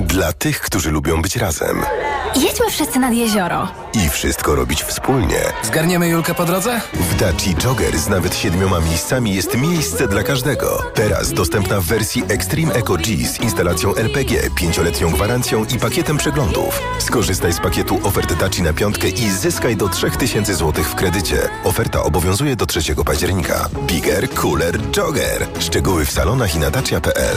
[SPEAKER 14] Dla tych, którzy lubią być razem
[SPEAKER 26] Jedźmy wszyscy nad jezioro.
[SPEAKER 14] i wszystko robić wspólnie.
[SPEAKER 16] Zgarniemy Julkę po drodze?
[SPEAKER 14] W Daci Jogger z nawet siedmioma miejscami jest miejsce dla każdego. Teraz dostępna w wersji Extreme Eco G z instalacją LPG, pięcioletnią gwarancją i pakietem przeglądów. Skorzystaj z pakietu ofert Daci na piątkę i zyskaj do 3000 zł w kredycie. Oferta obowiązuje do 3 października. Bigger, cooler, jogger. Szczegóły w salonach i na dacia.pl.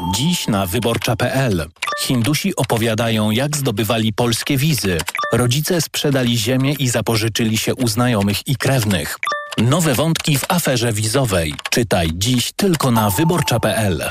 [SPEAKER 27] Dziś na wyborcza.pl. Hindusi opowiadają, jak zdobywali polskie wizy. Rodzice sprzedali ziemię i zapożyczyli się u znajomych i krewnych. Nowe wątki w aferze wizowej. Czytaj dziś tylko na wyborcza.pl.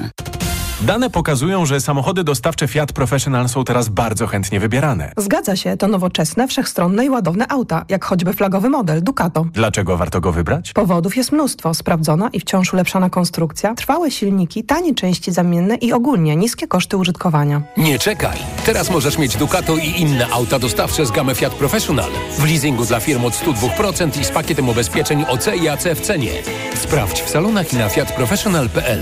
[SPEAKER 28] Dane pokazują, że samochody dostawcze Fiat Professional są teraz bardzo chętnie wybierane.
[SPEAKER 29] Zgadza się, to nowoczesne, wszechstronne i ładowne auta, jak choćby flagowy model Ducato.
[SPEAKER 28] Dlaczego warto go wybrać?
[SPEAKER 29] Powodów jest mnóstwo. Sprawdzona i wciąż ulepszana konstrukcja, trwałe silniki, tanie części zamienne i ogólnie niskie koszty użytkowania.
[SPEAKER 23] Nie czekaj! Teraz możesz mieć Ducato i inne auta dostawcze z gamy Fiat Professional. W leasingu dla firm od 102% i z pakietem ubezpieczeń OC i AC w cenie. Sprawdź w salonach i na fiatprofessional.pl.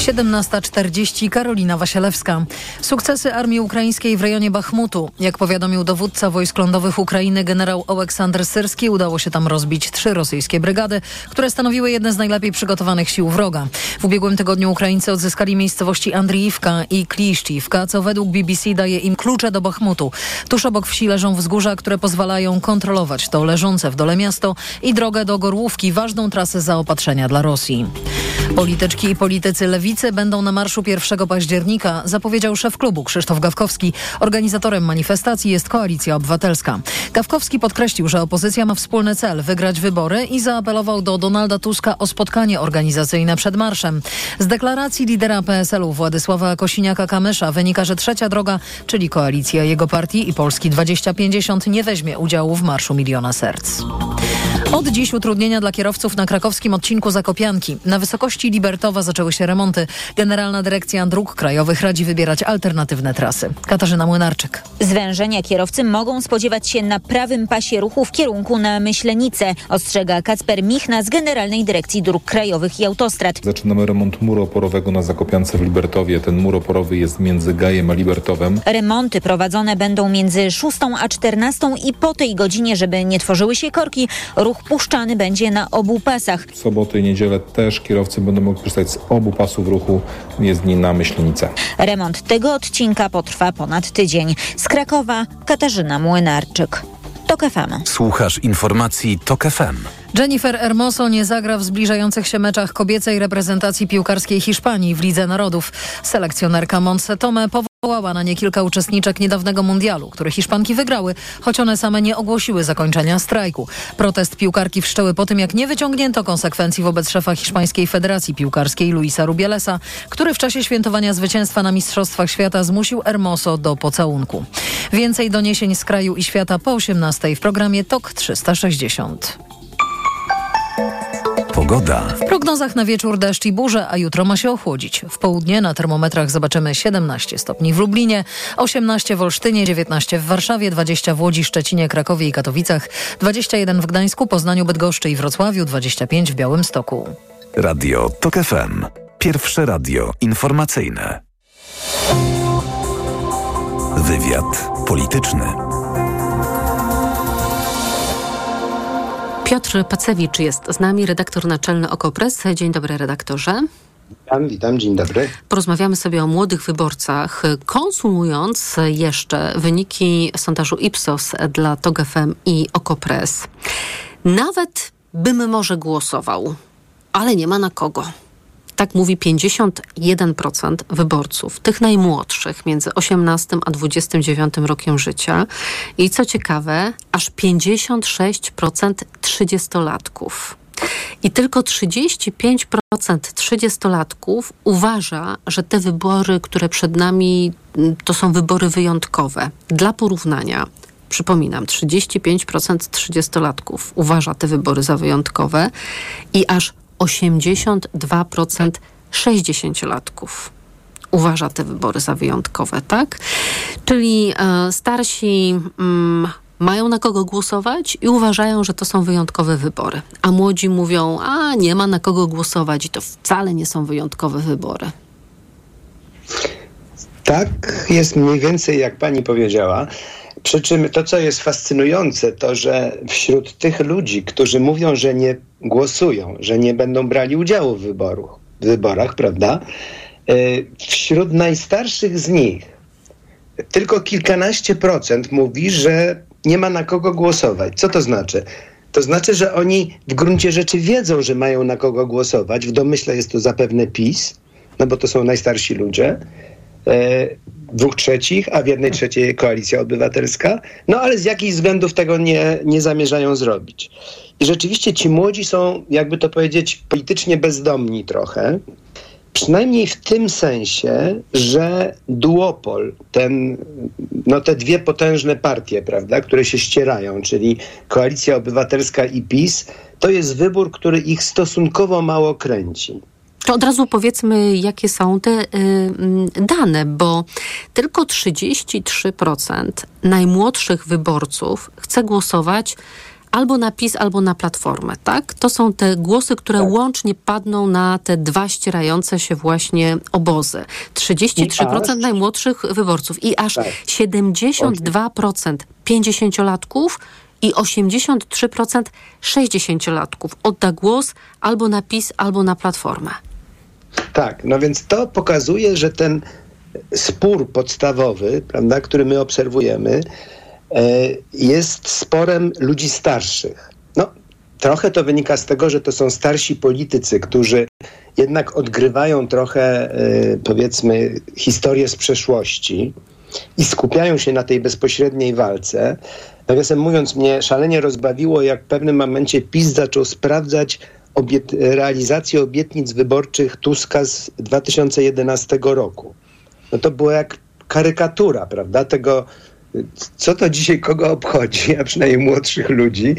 [SPEAKER 1] 17.40 Karolina Wasielewska. Sukcesy armii ukraińskiej w rejonie Bachmutu. Jak powiadomił dowódca wojsk lądowych Ukrainy generał Oleksandr Syrski, udało się tam rozbić trzy rosyjskie brygady, które stanowiły jedne z najlepiej przygotowanych sił wroga. W ubiegłym tygodniu Ukraińcy odzyskali miejscowości Andriiwka i Kliszczivka, co według BBC daje im klucze do Bachmutu. Tuż obok wsi leżą wzgórza, które pozwalają kontrolować to leżące w dole miasto i drogę do Gorłówki, ważną trasę zaopatrzenia dla Rosji. Polityczki i politycy lewicy będą na marszu 1 października, zapowiedział szef klubu Krzysztof Gawkowski. Organizatorem manifestacji jest Koalicja Obywatelska. Gawkowski podkreślił, że opozycja ma wspólny cel wygrać wybory i zaapelował do Donalda Tuska o spotkanie organizacyjne przed marszem. Z deklaracji lidera PSL-u Władysława Kosiniaka-Kamysza wynika, że trzecia droga, czyli koalicja jego partii i Polski 2050 nie weźmie udziału w Marszu Miliona Serc. Od dziś utrudnienia dla kierowców na krakowskim odcinku Zakopianki. Na wysokości Libertowa zaczęły się remonty. Generalna Dyrekcja Dróg Krajowych radzi wybierać alternatywne trasy. Katarzyna Młynarczyk.
[SPEAKER 30] Zwężenia kierowcy mogą spodziewać się na prawym pasie ruchu w kierunku na Myślenicę, ostrzega Kacper Michna z Generalnej Dyrekcji Dróg Krajowych i Autostrad.
[SPEAKER 31] Zaczynamy remont muru oporowego na Zakopiance w Libertowie. Ten mur oporowy jest między Gajem a Libertowem.
[SPEAKER 30] Remonty prowadzone będą między 6 a 14 i po tej godzinie, żeby nie tworzyły się korki, ruch puszczany będzie na obu pasach.
[SPEAKER 31] W soboty i niedzielę też kierowcy będą mogli korzystać z obu pasów ruchu jezdni na Myślenicę.
[SPEAKER 30] Remont tego odcinka potrwa ponad tydzień. Z Krakowa Katarzyna Młynarczyk. TOK FM.
[SPEAKER 3] Słuchasz informacji TOK FM.
[SPEAKER 1] Jennifer Hermoso nie zagra w zbliżających się meczach kobiecej reprezentacji piłkarskiej Hiszpanii w Lidze Narodów. Selekcjonerka Montse Tome powołała na nie kilka uczestniczek niedawnego mundialu, który Hiszpanki wygrały, choć one same nie ogłosiły zakończenia strajku. Protest piłkarki wszczęły po tym, jak nie wyciągnięto konsekwencji wobec szefa Hiszpańskiej Federacji Piłkarskiej Luisa Rubielesa, który w czasie świętowania zwycięstwa na Mistrzostwach Świata zmusił Hermoso do pocałunku. Więcej doniesień z kraju i świata po 18 w programie TOK 360.
[SPEAKER 3] Pogoda.
[SPEAKER 1] W prognozach na wieczór deszcz i burze, a jutro ma się ochłodzić. W południe na termometrach zobaczymy 17 stopni w Lublinie, 18 w Olsztynie, 19 w Warszawie, 20 w Łodzi, Szczecinie, Krakowie i Katowicach, 21 w Gdańsku, Poznaniu, Bydgoszczy i Wrocławiu, 25 w Białymstoku.
[SPEAKER 3] Radio TOK FM. Pierwsze radio informacyjne. Wywiad polityczny.
[SPEAKER 4] Piotr Pacewicz jest z nami, redaktor naczelny Okopres. Dzień dobry, redaktorze.
[SPEAKER 32] Witam, witam, dzień dobry.
[SPEAKER 4] Porozmawiamy sobie o młodych wyborcach, konsumując jeszcze wyniki sondażu Ipsos dla TOG FM i Okopres. Nawet bym może głosował, ale nie ma na kogo. Tak mówi 51% wyborców, tych najmłodszych, między 18 a 29 rokiem życia. I co ciekawe, aż 56% 30-latków. I tylko 35% 30-latków uważa, że te wybory, które przed nami, to są wybory wyjątkowe. Dla porównania, przypominam, 35% 30-latków uważa te wybory za wyjątkowe i aż 82% 60-latków uważa te wybory za wyjątkowe, tak? Czyli e, starsi mm, mają na kogo głosować i uważają, że to są wyjątkowe wybory. A młodzi mówią, a nie ma na kogo głosować i to wcale nie są wyjątkowe wybory.
[SPEAKER 32] Tak, jest mniej więcej jak pani powiedziała. Przy czym to, co jest fascynujące, to że wśród tych ludzi, którzy mówią, że nie głosują, że nie będą brali udziału w, wyboru, w wyborach, prawda? Wśród najstarszych z nich tylko kilkanaście procent mówi, że nie ma na kogo głosować. Co to znaczy? To znaczy, że oni w gruncie rzeczy wiedzą, że mają na kogo głosować. W domyśle jest to zapewne PiS, no bo to są najstarsi ludzie dwóch trzecich, a w jednej trzeciej koalicja obywatelska. No ale z jakichś względów tego nie, nie zamierzają zrobić. I rzeczywiście ci młodzi są, jakby to powiedzieć, politycznie bezdomni trochę. Przynajmniej w tym sensie, że duopol, ten, no te dwie potężne partie, prawda, które się ścierają, czyli Koalicja Obywatelska i PiS, to jest wybór, który ich stosunkowo mało kręci.
[SPEAKER 4] To od razu powiedzmy, jakie są te y, dane, bo tylko 33% najmłodszych wyborców chce głosować albo na PiS, albo na Platformę, tak? To są te głosy, które tak. łącznie padną na te dwa ścierające się właśnie obozy. 33% najmłodszych wyborców i aż tak. 72% 50-latków i 83% 60-latków odda głos albo na PiS, albo na Platformę.
[SPEAKER 32] Tak, no więc to pokazuje, że ten spór podstawowy, prawda, który my obserwujemy, e, jest sporem ludzi starszych. No, trochę to wynika z tego, że to są starsi politycy, którzy jednak odgrywają trochę, e, powiedzmy, historię z przeszłości i skupiają się na tej bezpośredniej walce. Nawiasem mówiąc, mnie szalenie rozbawiło, jak w pewnym momencie PiS zaczął sprawdzać obiet obietnic wyborczych Tuska z 2011 roku. No to było jak karykatura, prawda? Tego, co to dzisiaj kogo obchodzi, a przynajmniej młodszych ludzi.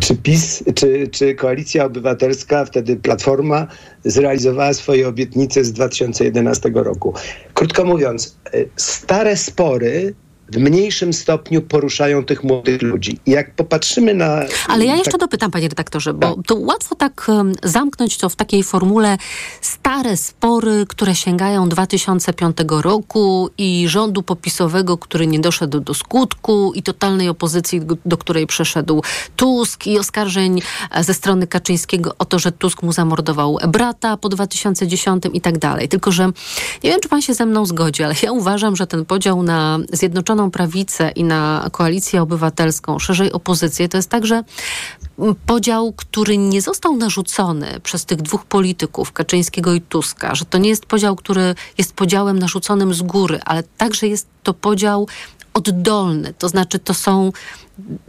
[SPEAKER 32] czy PiS, czy, czy Koalicja Obywatelska, wtedy Platforma, zrealizowała swoje obietnice z 2011 roku. Krótko mówiąc, stare spory w mniejszym stopniu poruszają tych młodych ludzi. I jak popatrzymy na...
[SPEAKER 4] Ale ja jeszcze tak... dopytam, panie redaktorze, bo tak. to łatwo tak um, zamknąć to w takiej formule stare spory, które sięgają 2005 roku i rządu popisowego, który nie doszedł do skutku i totalnej opozycji, do której przeszedł Tusk i oskarżeń e, ze strony Kaczyńskiego o to, że Tusk mu zamordował brata po 2010 i tak dalej. Tylko, że nie wiem, czy pan się ze mną zgodzi, ale ja uważam, że ten podział na Zjednoczoną Zjednoczoną Prawicę i na Koalicję Obywatelską, szerzej opozycję, to jest także podział, który nie został narzucony przez tych dwóch polityków, Kaczyńskiego i Tuska, że to nie jest podział, który jest podziałem narzuconym z góry, ale także jest to podział oddolny, to znaczy to są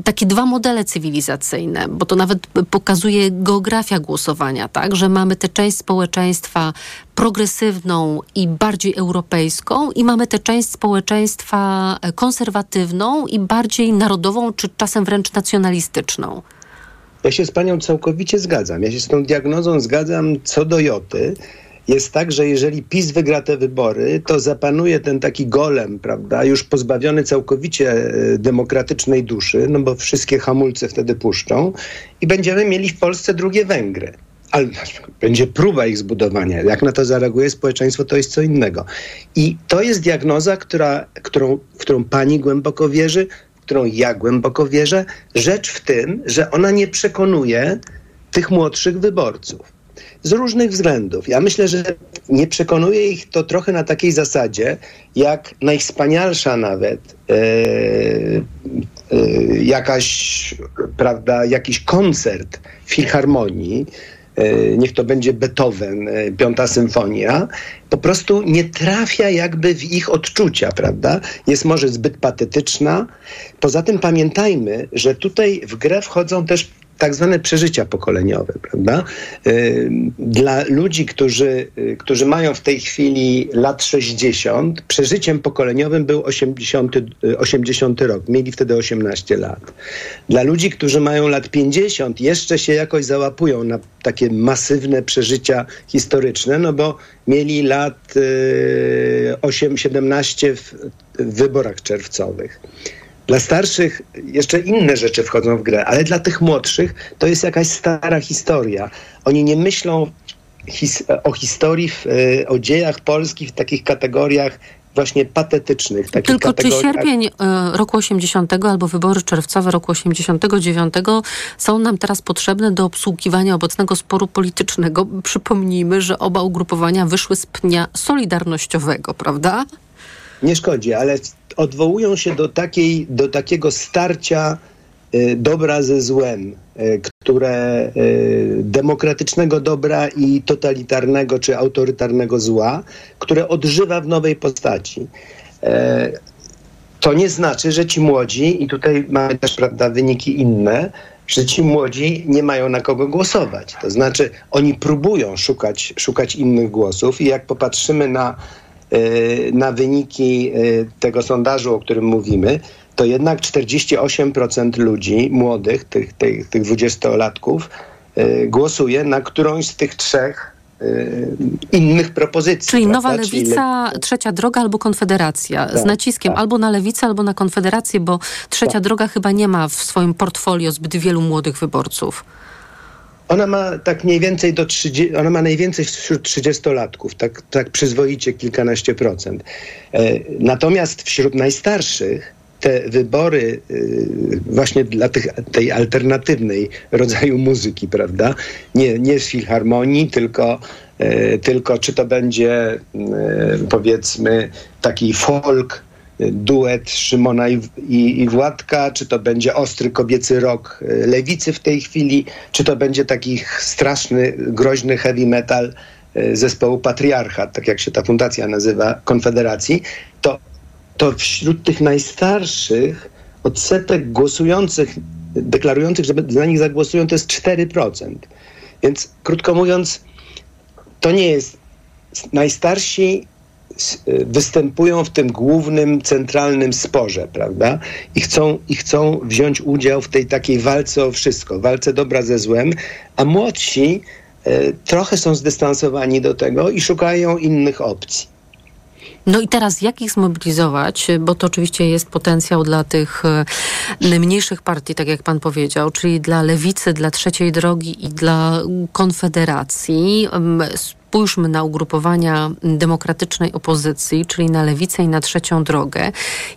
[SPEAKER 4] takie dwa modele cywilizacyjne, bo to nawet pokazuje geografia głosowania, tak, że mamy tę część społeczeństwa progresywną i bardziej europejską i mamy tę część społeczeństwa konserwatywną i bardziej narodową, czy czasem wręcz nacjonalistyczną.
[SPEAKER 32] Ja się z panią całkowicie zgadzam. Ja się z tą diagnozą zgadzam co do joty jest tak, że jeżeli PiS wygra te wybory, to zapanuje ten taki golem, prawda, już pozbawiony całkowicie e, demokratycznej duszy, no bo wszystkie hamulce wtedy puszczą i będziemy mieli w Polsce drugie Węgry. Ale będzie próba ich zbudowania. Jak na to zareaguje społeczeństwo, to jest co innego. I to jest diagnoza, która, którą, w którą pani głęboko wierzy, w którą ja głęboko wierzę. Rzecz w tym, że ona nie przekonuje tych młodszych wyborców z różnych względów. Ja myślę, że nie przekonuje ich to trochę na takiej zasadzie, jak najwspanialsza nawet e, e, jakaś, prawda, jakiś koncert filharmonii, e, niech to będzie Beethoven, Piąta Symfonia, po prostu nie trafia jakby w ich odczucia, prawda? Jest może zbyt patetyczna. Poza tym pamiętajmy, że tutaj w grę wchodzą też tak zwane przeżycia pokoleniowe, prawda? Y, dla ludzi, którzy, y, którzy mają w tej chwili lat 60, przeżyciem pokoleniowym był 80, 80 y, rok. Mieli wtedy 18 lat. Dla ludzi, którzy mają lat 50, jeszcze się jakoś załapują na takie masywne przeżycia historyczne, no bo mieli lat 8, 17 w, w wyborach czerwcowych. Dla starszych jeszcze inne rzeczy wchodzą w grę, ale dla tych młodszych to jest jakaś stara historia. Oni nie myślą his o historii, w, e, o dziejach polskich w takich kategoriach właśnie patetycznych.
[SPEAKER 4] Tylko czy sierpień e, roku 80 albo wybory czerwcowe roku 89 są nam teraz potrzebne do obsługiwania obecnego sporu politycznego? Przypomnijmy, że oba ugrupowania wyszły z pnia solidarnościowego, prawda?
[SPEAKER 32] Nie szkodzi, ale odwołują się do, takiej, do takiego starcia y, dobra ze złem, y, które y, demokratycznego dobra i totalitarnego czy autorytarnego zła, które odżywa w nowej postaci. To nie znaczy, że ci młodzi, i tutaj mamy też prawda, wyniki inne, że ci młodzi nie mają na kogo głosować. To znaczy, oni próbują szukać, szukać innych głosów, i jak popatrzymy na na wyniki y, tego sondażu, o którym mówimy, to jednak 48% ludzi młodych, tych, tych, tych 20-latków, y, głosuje na którąś z tych trzech innych propozycji.
[SPEAKER 4] Czyli prawda? Nowa Lewica, Czyli... Trzecia Droga albo Konfederacja. Tak, z naciskiem tak. albo na Lewicę, albo na Konfederację, bo Trzecia tak. Droga chyba nie ma w swoim portfolio zbyt wielu młodych wyborców.
[SPEAKER 32] Ona ma tak mniej więcej do 30, ona ma najwięcej wśród 30-latków, tak, tak przyzwoicie kilkanaście procent. E, natomiast wśród najstarszych te wybory y, właśnie dla tych, tej alternatywnej rodzaju muzyki, prawda? Nie, nie z filharmonii, tylko, y, tylko czy to będzie y, powiedzmy taki folk duet Szymona i, i, i, Władka, czy to będzie ostry kobiecy rok e, lewicy w tej chwili, czy to będzie taki straszny, groźny heavy metal e, zespołu Patriarchat, tak jak się ta fundacja nazywa, Konfederacji, to, to wśród tych najstarszych odsetek głosujących, deklarujących, że za nich zagłosują, to jest 4%. Więc krótko mówiąc, to nie jest najstarsi występują w tym głównym, centralnym sporze, prawda? I chcą, I chcą wziąć udział w tej takiej walce o wszystko, walce dobra ze złem, a młodsi e, trochę są zdystansowani do tego i szukają innych opcji.
[SPEAKER 4] No i teraz jak ich zmobilizować, bo to oczywiście jest potencjał dla tych e, mniejszych partii, tak jak pan powiedział, czyli dla Lewicy, dla Trzeciej Drogi i dla Konfederacji. Spójrzmy na ugrupowania demokratycznej opozycji, czyli na Lewicę i na Trzecią Drogę.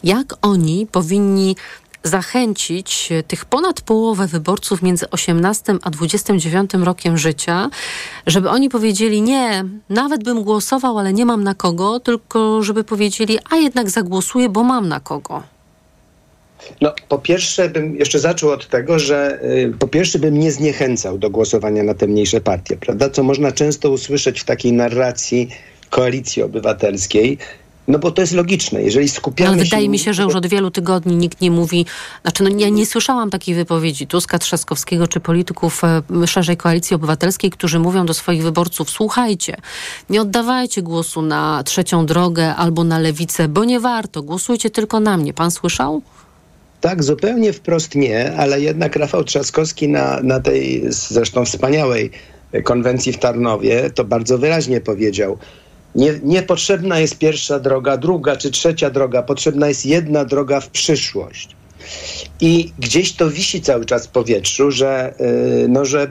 [SPEAKER 4] Jak oni powinni zachęcić tych ponad połowę wyborców między 18 a 29 rokiem życia, żeby oni powiedzieli nie, nawet bym głosował, ale nie mam na kogo, tylko żeby powiedzieli, a jednak zagłosuję, bo mam na kogo.
[SPEAKER 32] No, po pierwsze bym jeszcze zaczął od tego, że y, po pierwsze bym nie zniechęcał do głosowania na te mniejsze partie, prawda? Co można często usłyszeć w takiej narracji koalicji obywatelskiej, no bo to jest logiczne. Jeżeli skupiamy
[SPEAKER 4] Ale wydaje
[SPEAKER 32] się...
[SPEAKER 4] mi się, że już od wielu tygodni nikt nie mówi, znaczy no ja nie słyszałam takiej wypowiedzi Tuska, Trzaskowskiego czy polityków e, szerzej koalicji obywatelskiej, którzy mówią do swoich wyborców, słuchajcie, nie oddawajcie głosu na trzecią drogę albo na lewicę, bo nie warto, głosujcie tylko na mnie. Pan słyszał?
[SPEAKER 32] Tak, zupełnie wprost nie, ale jednak Rafał Trzaskowski na, na tej zresztą wspaniałej konwencji w Tarnowie to bardzo wyraźnie powiedział. Nie, niepotrzebna jest pierwsza droga, druga czy trzecia droga, potrzebna jest jedna droga w przyszłość. I gdzieś to wisi cały czas w powietrzu, że, yy, no, że,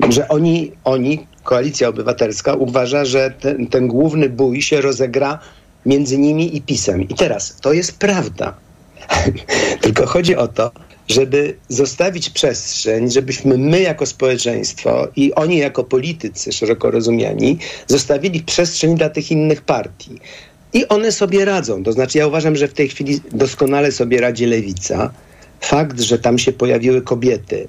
[SPEAKER 32] yy, że oni, oni, koalicja obywatelska, uważa, że ten, ten główny bój się rozegra między nimi i pisem. I teraz to jest prawda. Tylko chodzi o to, żeby zostawić przestrzeń, żebyśmy my jako społeczeństwo i oni jako politycy szeroko rozumiani zostawili przestrzeń dla tych innych partii. I one sobie radzą. To znaczy, ja uważam, że w tej chwili doskonale sobie radzi lewica. Fakt, że tam się pojawiły kobiety,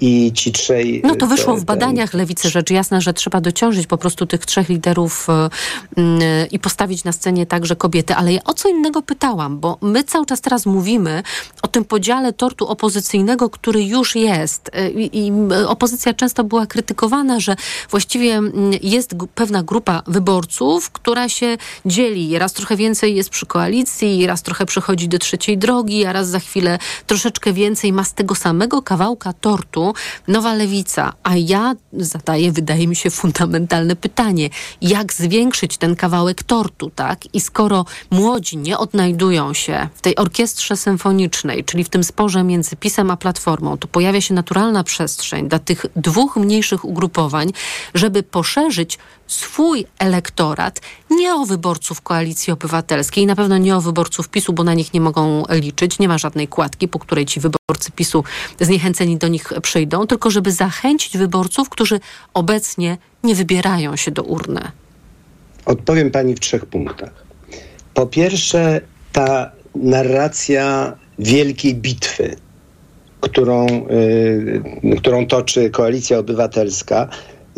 [SPEAKER 32] i ci trzej...
[SPEAKER 4] No to wyszło w badaniach Lewicy rzecz jasna, że trzeba dociążyć po prostu tych trzech liderów e, i postawić na scenie także kobiety. Ale ja o co innego pytałam, bo my cały czas teraz mówimy o tym podziale tortu opozycyjnego, który już jest. E, I, opozycja często była krytykowana, że właściwie jest pewna grupa wyborców, która się dzieli. Raz trochę więcej jest przy koalicji, raz trochę przechodzi do trzeciej drogi, a raz za chwilę troszeczkę więcej ma z tego samego kawałka tortu Nowa Lewica. A ja zadaję, wydaje mi się, fundamentalne pytanie. Jak zwiększyć ten kawałek tortu, tak? I skoro młodzi nie odnajdują się w tej orkiestrze symfonicznej, czyli w tym sporze między PiSem a Platformą, to pojawia się naturalna przestrzeń dla tych dwóch mniejszych ugrupowań, żeby poszerzyć swój elektorat nie o wyborców Koalicji Obywatelskiej, na pewno nie o wyborców PiSu, bo na nich nie mogą liczyć. Nie ma żadnej kładki, po której ci wyborcy PiSu zniechęceni do nich przyjdą, tylko żeby zachęcić wyborców, którzy obecnie nie wybierają się do urny.
[SPEAKER 32] Odpowiem pani w trzech punktach. Po pierwsze, ta narracja wielkiej bitwy, którą, yy, którą toczy Koalicja Obywatelska,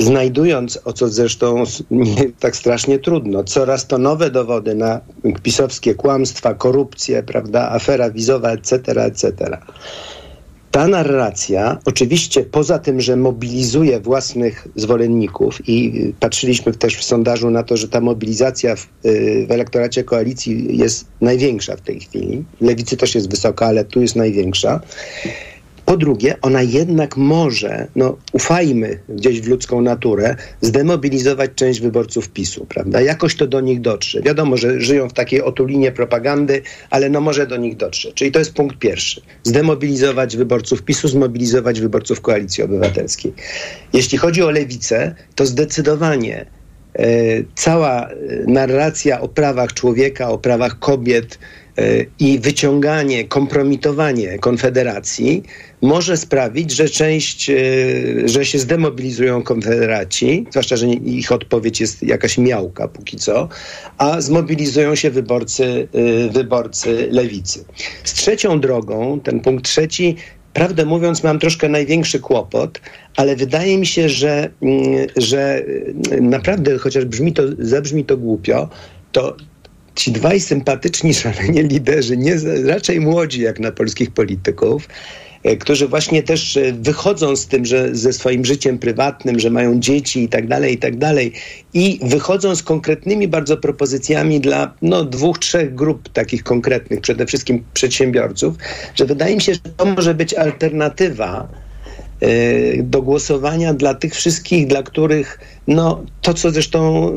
[SPEAKER 32] znajdując, o co zresztą nie tak strasznie trudno, coraz to nowe dowody na pisowskie kłamstwa, korupcję, prawda, afera wizowa, etc., etc. Ta narracja, oczywiście poza tym, że mobilizuje własnych zwolenników i patrzyliśmy też w sondażu na to, że ta mobilizacja w, y, w elektoracie koalicji jest największa w tej chwili. Lewicy też jest wysoka, ale tu jest największa po drugie, ona jednak może, no ufajmy gdzieś w ludzką naturę, zdemobilizować część wyborców PiSu, prawda? Jakoś to do nich dotrze. Wiadomo, że żyją w takiej otulinie propagandy, ale no może do nich dotrze. Czyli to jest punkt pierwszy. Zdemobilizować wyborców PiSu, zmobilizować wyborców Koalicji Obywatelskiej. Jeśli chodzi o lewicę, to zdecydowanie e, cała e, narracja o prawach człowieka, o prawach kobiet, i wyciąganie, kompromitowanie Konfederacji może sprawić, że część, e, że się zdemobilizują Konfederaci, zwłaszcza, że ich odpowiedź jest jakaś miałka póki co, a zmobilizują się wyborcy, e, wyborcy lewicy. Z trzecią drogą, ten punkt trzeci, prawdę mówiąc, mam troszkę największy kłopot, ale wydaje mi się, że, mm, że naprawdę, chociaż brzmi to, zabrzmi to głupio, to ci dwaj sympatyczni, szalenie liderzy, nie, raczej młodzi jak na polskich polityków, e, którzy właśnie też e, wychodzą z tym, że ze swoim życiem prywatnym, że mają dzieci i tak dalej, i tak dalej i wychodzą z konkretnymi bardzo propozycjami dla no, dwóch, trzech grup takich konkretnych, przede wszystkim przedsiębiorców, że wydaje mi się, że to może być alternatywa do głosowania dla tych wszystkich, dla których no, to, co zresztą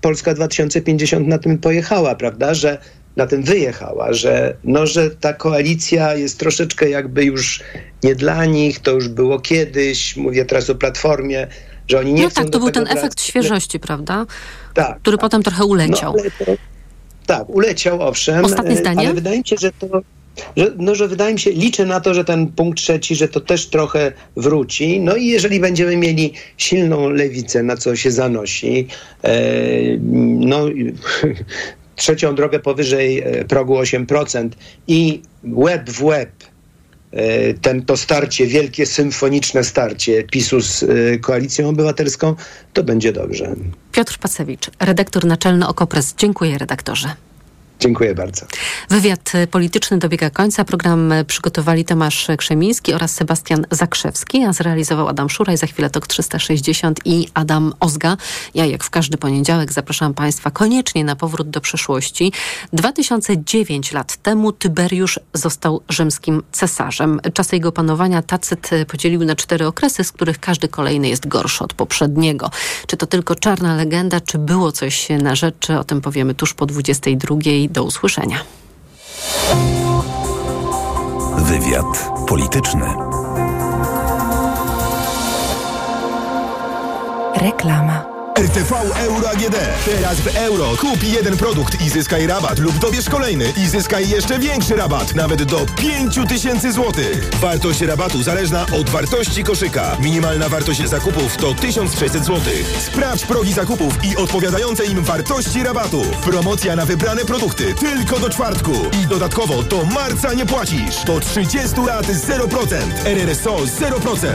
[SPEAKER 32] Polska 2050 na tym pojechała, prawda, że na tym wyjechała, że, no, że ta koalicja jest troszeczkę jakby już nie dla nich, to już było kiedyś, mówię teraz o Platformie, że oni nie
[SPEAKER 4] no
[SPEAKER 32] chcą
[SPEAKER 4] tak, to był ten efekt świeżości, prawda?
[SPEAKER 32] Tak,
[SPEAKER 4] Który potem trochę uleciał.
[SPEAKER 32] No, to, tak, uleciał, owszem.
[SPEAKER 4] Ostatnie
[SPEAKER 32] e,
[SPEAKER 4] zdanie?
[SPEAKER 32] Ale wydaje mi się, że to że, no, że wydaje mi się, liczę na to, że ten punkt trzeci, że to też trochę wróci. No i jeżeli będziemy mieli silną lewicę, na co się zanosi, e, no trzecią drogę powyżej e, progu 8% i łeb w łeb e, ten, to starcie, wielkie symfoniczne starcie PiSu z e, Koalicją Obywatelską, to będzie dobrze.
[SPEAKER 4] Piotr Pacewicz, redaktor naczelny Okopres. Dziękuję redaktorze.
[SPEAKER 32] Dziękuję bardzo.
[SPEAKER 4] Wywiad polityczny dobiega końca. Program przygotowali Tomasz Krzemiński oraz Sebastian Zakrzewski, a zrealizował Adam Szuraj. Za chwilę TOK 360 i Adam Ozga. Ja jak w każdy poniedziałek zapraszam Państwa koniecznie na powrót do przeszłości. 2009 lat temu Tyberiusz został rzymskim cesarzem. Czasy jego panowania Tacyt podzielił na cztery okresy, z których każdy kolejny jest gorszy od poprzedniego. Czy to tylko czarna legenda, czy było coś na rzeczy? O tym powiemy tuż po 22. Do usłyszenia.
[SPEAKER 3] Wywiad polityczny.
[SPEAKER 17] Reklama.
[SPEAKER 25] RTV Euro AGD. Teraz w euro kup jeden produkt i zyskaj rabat lub dobierz kolejny i zyskaj jeszcze większy rabat, nawet do 5000 zł. Wartość rabatu zależna od wartości koszyka. Minimalna wartość zakupów to 1600 zł. Sprawdź progi zakupów i odpowiadające im wartości rabatu. Promocja na wybrane produkty tylko do czwartku. I dodatkowo do marca nie płacisz. Do 30 lat 0%. RRSO 0%.